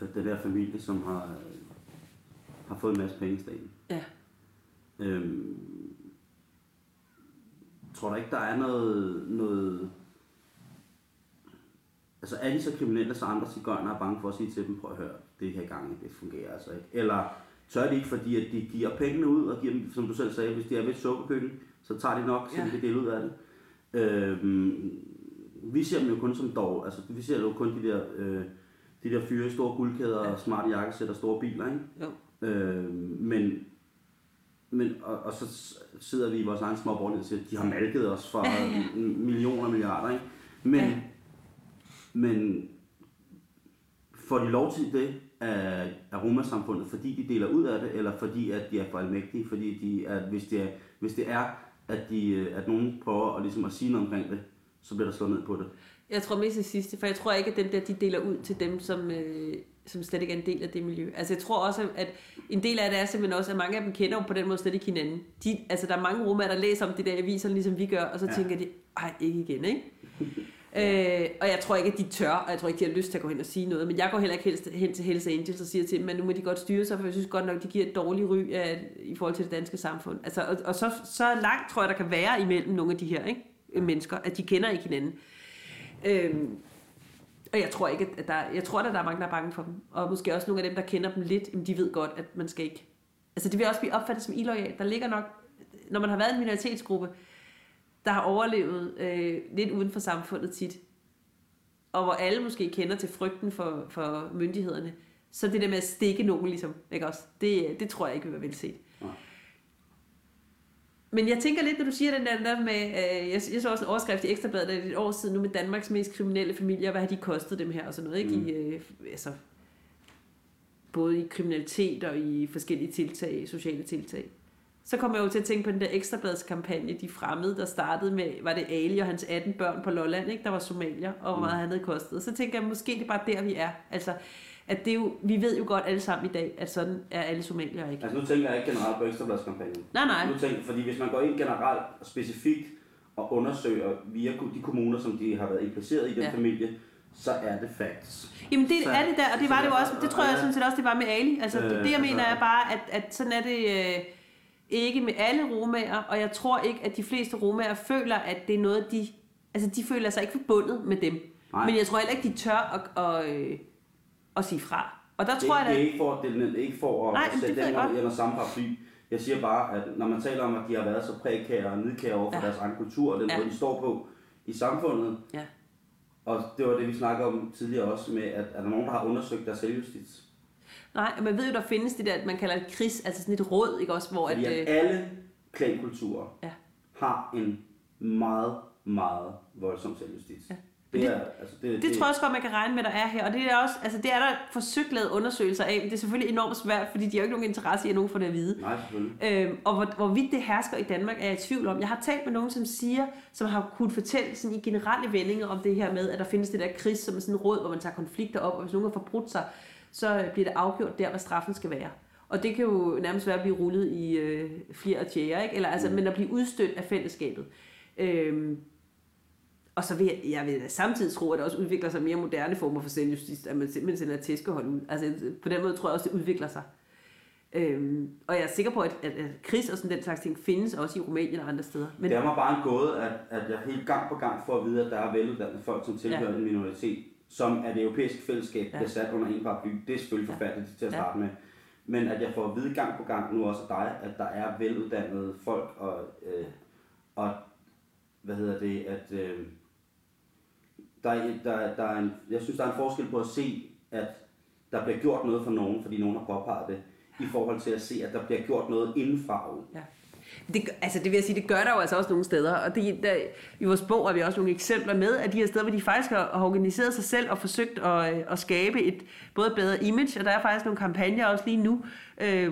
øh, den der familie, som har, har fået en masse penge i staten. Ja. Øhm, tror du ikke, der er noget, noget... Altså er de så kriminelle, så andre cigøjner er bange for at sige til dem, prøv at høre, det her gang, det fungerer altså ikke. Eller tør de ikke, fordi at de giver pengene ud, og giver dem, som du selv sagde, hvis de er ved et sukkerkøkken, så tager de nok, så Ja. de kan dele ud af det. Øhm, vi ser dem jo kun som dog, altså vi ser jo kun de der, øh, de der fyre i store guldkæder og smarte jakkesæt og store biler, ikke? Jo. Øh, men, men og, og så sidder vi i vores egen små og siger, at de har malket os for Ja, ja. millioner og milliarder. Ikke? Men, Ja. Men får de lov til det af, af Roma-samfundet, fordi de deler ud af det, eller fordi at de er for almægtige, fordi de er, hvis, det er, hvis det er, at, de, at nogen prøver at, ligesom at sige noget omkring det, så bliver der slået ned på det. Jeg tror mest det sidste, for jeg tror ikke, at dem der, de deler ud til dem, som, øh, som slet ikke er en del af det miljø. Altså jeg tror også, at en del af det er simpelthen også, at mange af dem kender jo på den måde slet ikke hinanden. De, altså der er mange romaer, der læser om det der i aviserne, ligesom vi gør, og så. Ja. tænker de, ej, ikke igen, ikke? [LAUGHS] øh, og jeg tror ikke, at de tør, og jeg tror ikke, de har lyst til at gå hen og sige noget. Men jeg går heller ikke helst hen til Hells Angels og siger til dem, at nu må de godt styre sig, for jeg synes godt nok, de giver et dårligt ry af, i forhold til det danske samfund. Altså, og, og så, så langt tror jeg, der kan være imellem nogle af de her ikke? Øh, mennesker, at de kender ikke hinanden. Øh, og jeg tror ikke, at der, jeg tror, at der er mange, der er bange for dem. Og måske også nogle af dem, der kender dem lidt, jamen, de ved godt, at man skal ikke... Altså det vil også blive opfattet som illoyalt. Der ligger nok, når man har været en minoritetsgruppe, der har overlevet øh, lidt uden for samfundet tit, og hvor alle måske kender til frygten for, for myndighederne, så det der med at stikke nogen ligesom, ikke også? Det, det tror jeg ikke vil være velset. Nej. Men jeg tænker lidt, når du siger den der, der med, øh, jeg, jeg så også en overskrift i Ekstrabladet det er et år siden nu med Danmarks mest kriminelle familier, hvad har de kostet dem her og sådan noget, ikke? Mm. I, øh, altså, både i kriminalitet og i forskellige tiltag, sociale tiltag. Så kommer jeg jo til at tænke på den der ekstrabladskampagne, de fremmede, der startede med, var det Ali og hans 18 børn på Lolland, ikke? der var somalier, og hvor meget han havde kostet. Så tænker jeg, måske det er bare der, vi er. Altså, at det jo, vi ved jo godt alle sammen i dag, at sådan er alle somalier ikke. Altså nu tænker jeg ikke generelt på ekstrabladskampagnen. Nej, nej. Nu tænker, fordi hvis man går ind generelt og specifikt og undersøger via de kommuner, som de har været impliceret i den Ja. familie, så er det facts. Jamen det Så- er det der, og det var det jo også, det tror jeg sådan set også, det var med Ali. Altså det, Øh, det jeg altså- mener er bare, at, at sådan er det øh, ikke med alle romager, og jeg tror ikke, at de fleste romager føler, at det er noget, de, altså de føler sig ikke forbundet med dem. Nej. Men jeg tror heller ikke, de tør at, at, øh, at sige fra. Og der Det, tror jeg, det er at, ikke for, det er ikke for at Nej, sætte jeg under samme paraply. Jeg siger bare, at når man taler om, at de har været så prækære og nidkære over for ja. deres egen kultur og den Ja. måde, de står på i samfundet, ja. og det var det, vi snakkede om tidligere også med, at er der nogen, der har undersøgt deres selvjustits? Nej, man ved jo, der findes det der, at man kalder det kris, altså sådan et råd, ikke også, hvor at, Fordi at øh, alle klankulturer Ja. har en meget, meget voldsom selvjustits. Ja. Det, Det- er, altså, det, Det tror jeg også godt, man kan regne med, der er her. Og det er, også, altså det er der forsøgt lavet undersøgelser af, men det er selvfølgelig enormt svært, fordi de har jo ikke nogen interesse i, at nogen får det at vide. Nej, selvfølgelig. Øhm, og hvor, hvorvidt det hersker i Danmark, er jeg i tvivl om. Jeg har talt med nogen, som siger, som har kunnet fortælle sådan i generelle vendinger om det her med, at der findes det der kris, som er sådan en råd, hvor man tager konflikter op, og hvis nogen har forbrudt sig, så bliver det afgjort der, hvad straffen skal være. Og det kan jo nærmest være at blive rullet i øh, flere og tjære, ikke? Eller, altså, Mm. men at blive udstødt af fællesskabet. Øhm, og så vil jeg, jeg vil samtidig tro, at der også udvikler sig mere moderne former for selvjustits, at man simpelthen sender tæskehold ud. Altså på den måde tror jeg også, det udvikler sig. Øhm, og jeg er sikker på, at, at, at kris og sådan den slags ting findes også i Rumænien og andre steder. Men Det er mig bare en gåde, at, at jeg helt gang på gang får at vide, at der er veluddannede folk, som tilhører ja. en minoritet, som af det europæiske fællesskab Ja. ja. bliver sat under en paraply. Det er selvfølgelig Ja. forfærdeligt til at Ja. starte med. Men at jeg får at vide gang på gang, nu også af dig, at der er veluddannede folk, og, øh, og hvad hedder det, at øh, der, er, der, der er en, jeg synes, der er en forskel på at se, at der bliver gjort noget for nogen, fordi nogen har påpeget det, i forhold til at se, at der bliver gjort noget indenfra ud. Ja. Det, altså det vil jeg sige, det gør der jo altså også nogle steder, og det, der, i vores bog har vi også nogle eksempler med, af de her steder, hvor de faktisk har, har organiseret sig selv og forsøgt at, øh, at skabe et både bedre image, og der er faktisk nogle kampagner også lige nu, øh,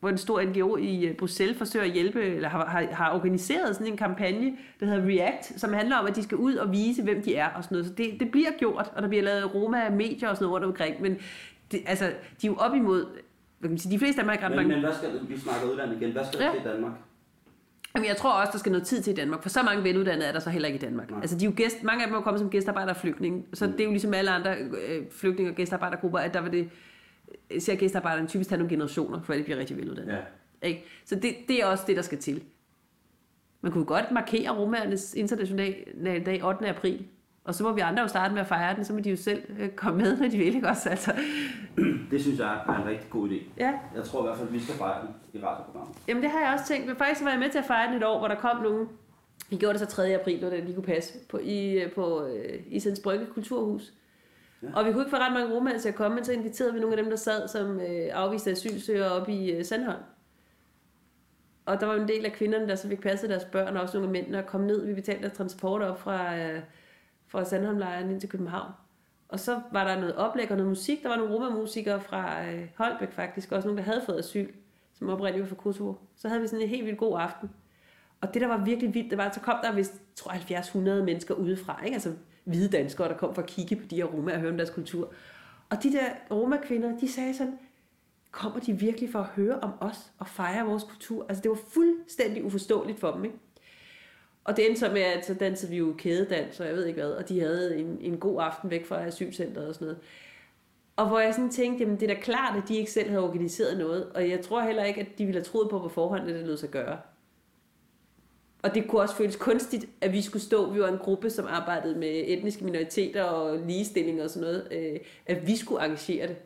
hvor en stor NGO i øh, Bruxelles forsøger at hjælpe, eller har, har, har organiseret sådan en kampagne, der hedder React, som handler om, at de skal ud og vise, hvem de er og sådan noget. Så det, det bliver gjort, og der bliver lavet Roma-medier og sådan noget rundt omkring, men det, altså, de er jo op imod, hvad kan man sige, de fleste af dem har ikke ret Men, mange men hvad skal, vi snakker udlandet igen, hvad skal Ja. til Danmark? Jamen, jeg tror også, der skal noget tid til i Danmark, for så mange veluddannede er der så heller ikke i Danmark. Nej. Altså, de er jo gæst, mange af dem er kommet som gæstearbejder og flygtninge, så det er jo ligesom alle andre øh, flygtninge- og gæstearbejdergrupper, at der vil det, ser gæstearbejderne typisk tage nogle generationer, før de bliver rigtig veluddannede. Ja. Ikke? Så det, det er også det, der skal til. Man kunne godt markere romernes internationale dag 8. april, og så må vi andre jo starte med at fejre den, så må de jo selv øh, komme med, når de vil, ikke også? Altså, Det synes jeg er en rigtig god idé. ja. Jeg tror i hvert fald, at vi skal fejre den i radioprogrammet. Jamen det har jeg også tænkt, men faktisk var jeg med til at fejre den et år, hvor der kom nogen, vi gjorde det så 3. april, hvor det lige kunne passe, på, i, på øh, Islands Brygge Kulturhus. Ja. Og vi kunne ikke få ret mange romænd til at komme, men så inviterede vi nogle af dem, der sad som øh, afviste asylsøgere op i øh, Sandholm. Og der var en del af kvinderne, der så fik passet deres børn, og også nogle af mændene, og kom ned. Vi betalte deres transport op fra, øh, fra Sandholmlejren ind til København. Og så var der noget oplæg og noget musik. Der var nogle romamusikere fra øh, Holbæk faktisk, også nogle, der havde fået asyl, som oprindeligt var fra Kosovo. Så havde vi sådan en helt vildt god aften. Og det, der var virkelig vildt, det var, at så kom der vist, tror 70-100 mennesker udefra, ikke? altså hvide danskere, der kom for at kigge på de her romer og høre om deres kultur. Og de der romakvinder, de sagde sådan, kommer de virkelig for at høre om os og fejre vores kultur? Altså det var fuldstændig uforståeligt for dem, ikke? Og det endte så med, at så dansede vi jo kædedans, og jeg ved ikke hvad, og de havde en, en god aften væk fra asylcentret og sådan noget. Og hvor jeg sådan tænkte, jamen det er da klart, at de ikke selv havde organiseret noget, og jeg tror heller ikke, at de ville have troet på på forhånd, at det lød sig gøre. Og det kunne også føles kunstigt, at vi skulle stå, vi var en gruppe, som arbejdede med etniske minoriteter og ligestilling og sådan noget, øh, at vi skulle arrangere det.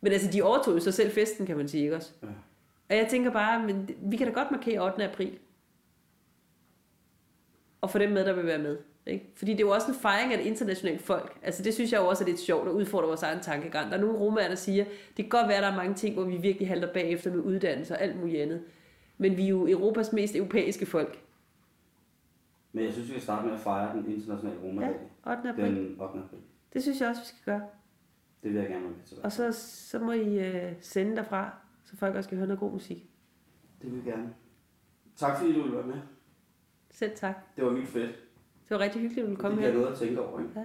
Men altså, de overtog jo så selv festen, kan man sige, ikke også? Ja. Og jeg tænker bare, men vi kan da godt markere 8. april. Og få dem med, der vil være med. Ikke? Fordi det er jo også en fejring af et internationalt folk. Altså det synes jeg jo også er lidt sjovt at udfordre vores egen tankegang. Der er nogle romager, der siger, det kan godt være, at der er mange ting, hvor vi virkelig halter bagefter med uddannelse og alt muligt andet. Men vi er jo Europas mest europæiske folk. Men jeg synes, vi skal starte med at fejre den internationale Ja, romadag. 8. april. Den 8. april. Det synes jeg også, vi skal gøre. Det vil jeg gerne være med til. Og så, så må I øh, sende derfra, så folk også kan høre noget god musik. Det vil jeg gerne. Tak fordi du ville være med. Selv tak. Det var vildt fedt. Det var rigtig hyggeligt, at du Det kom her. noget at tænke over, ikke? Ja.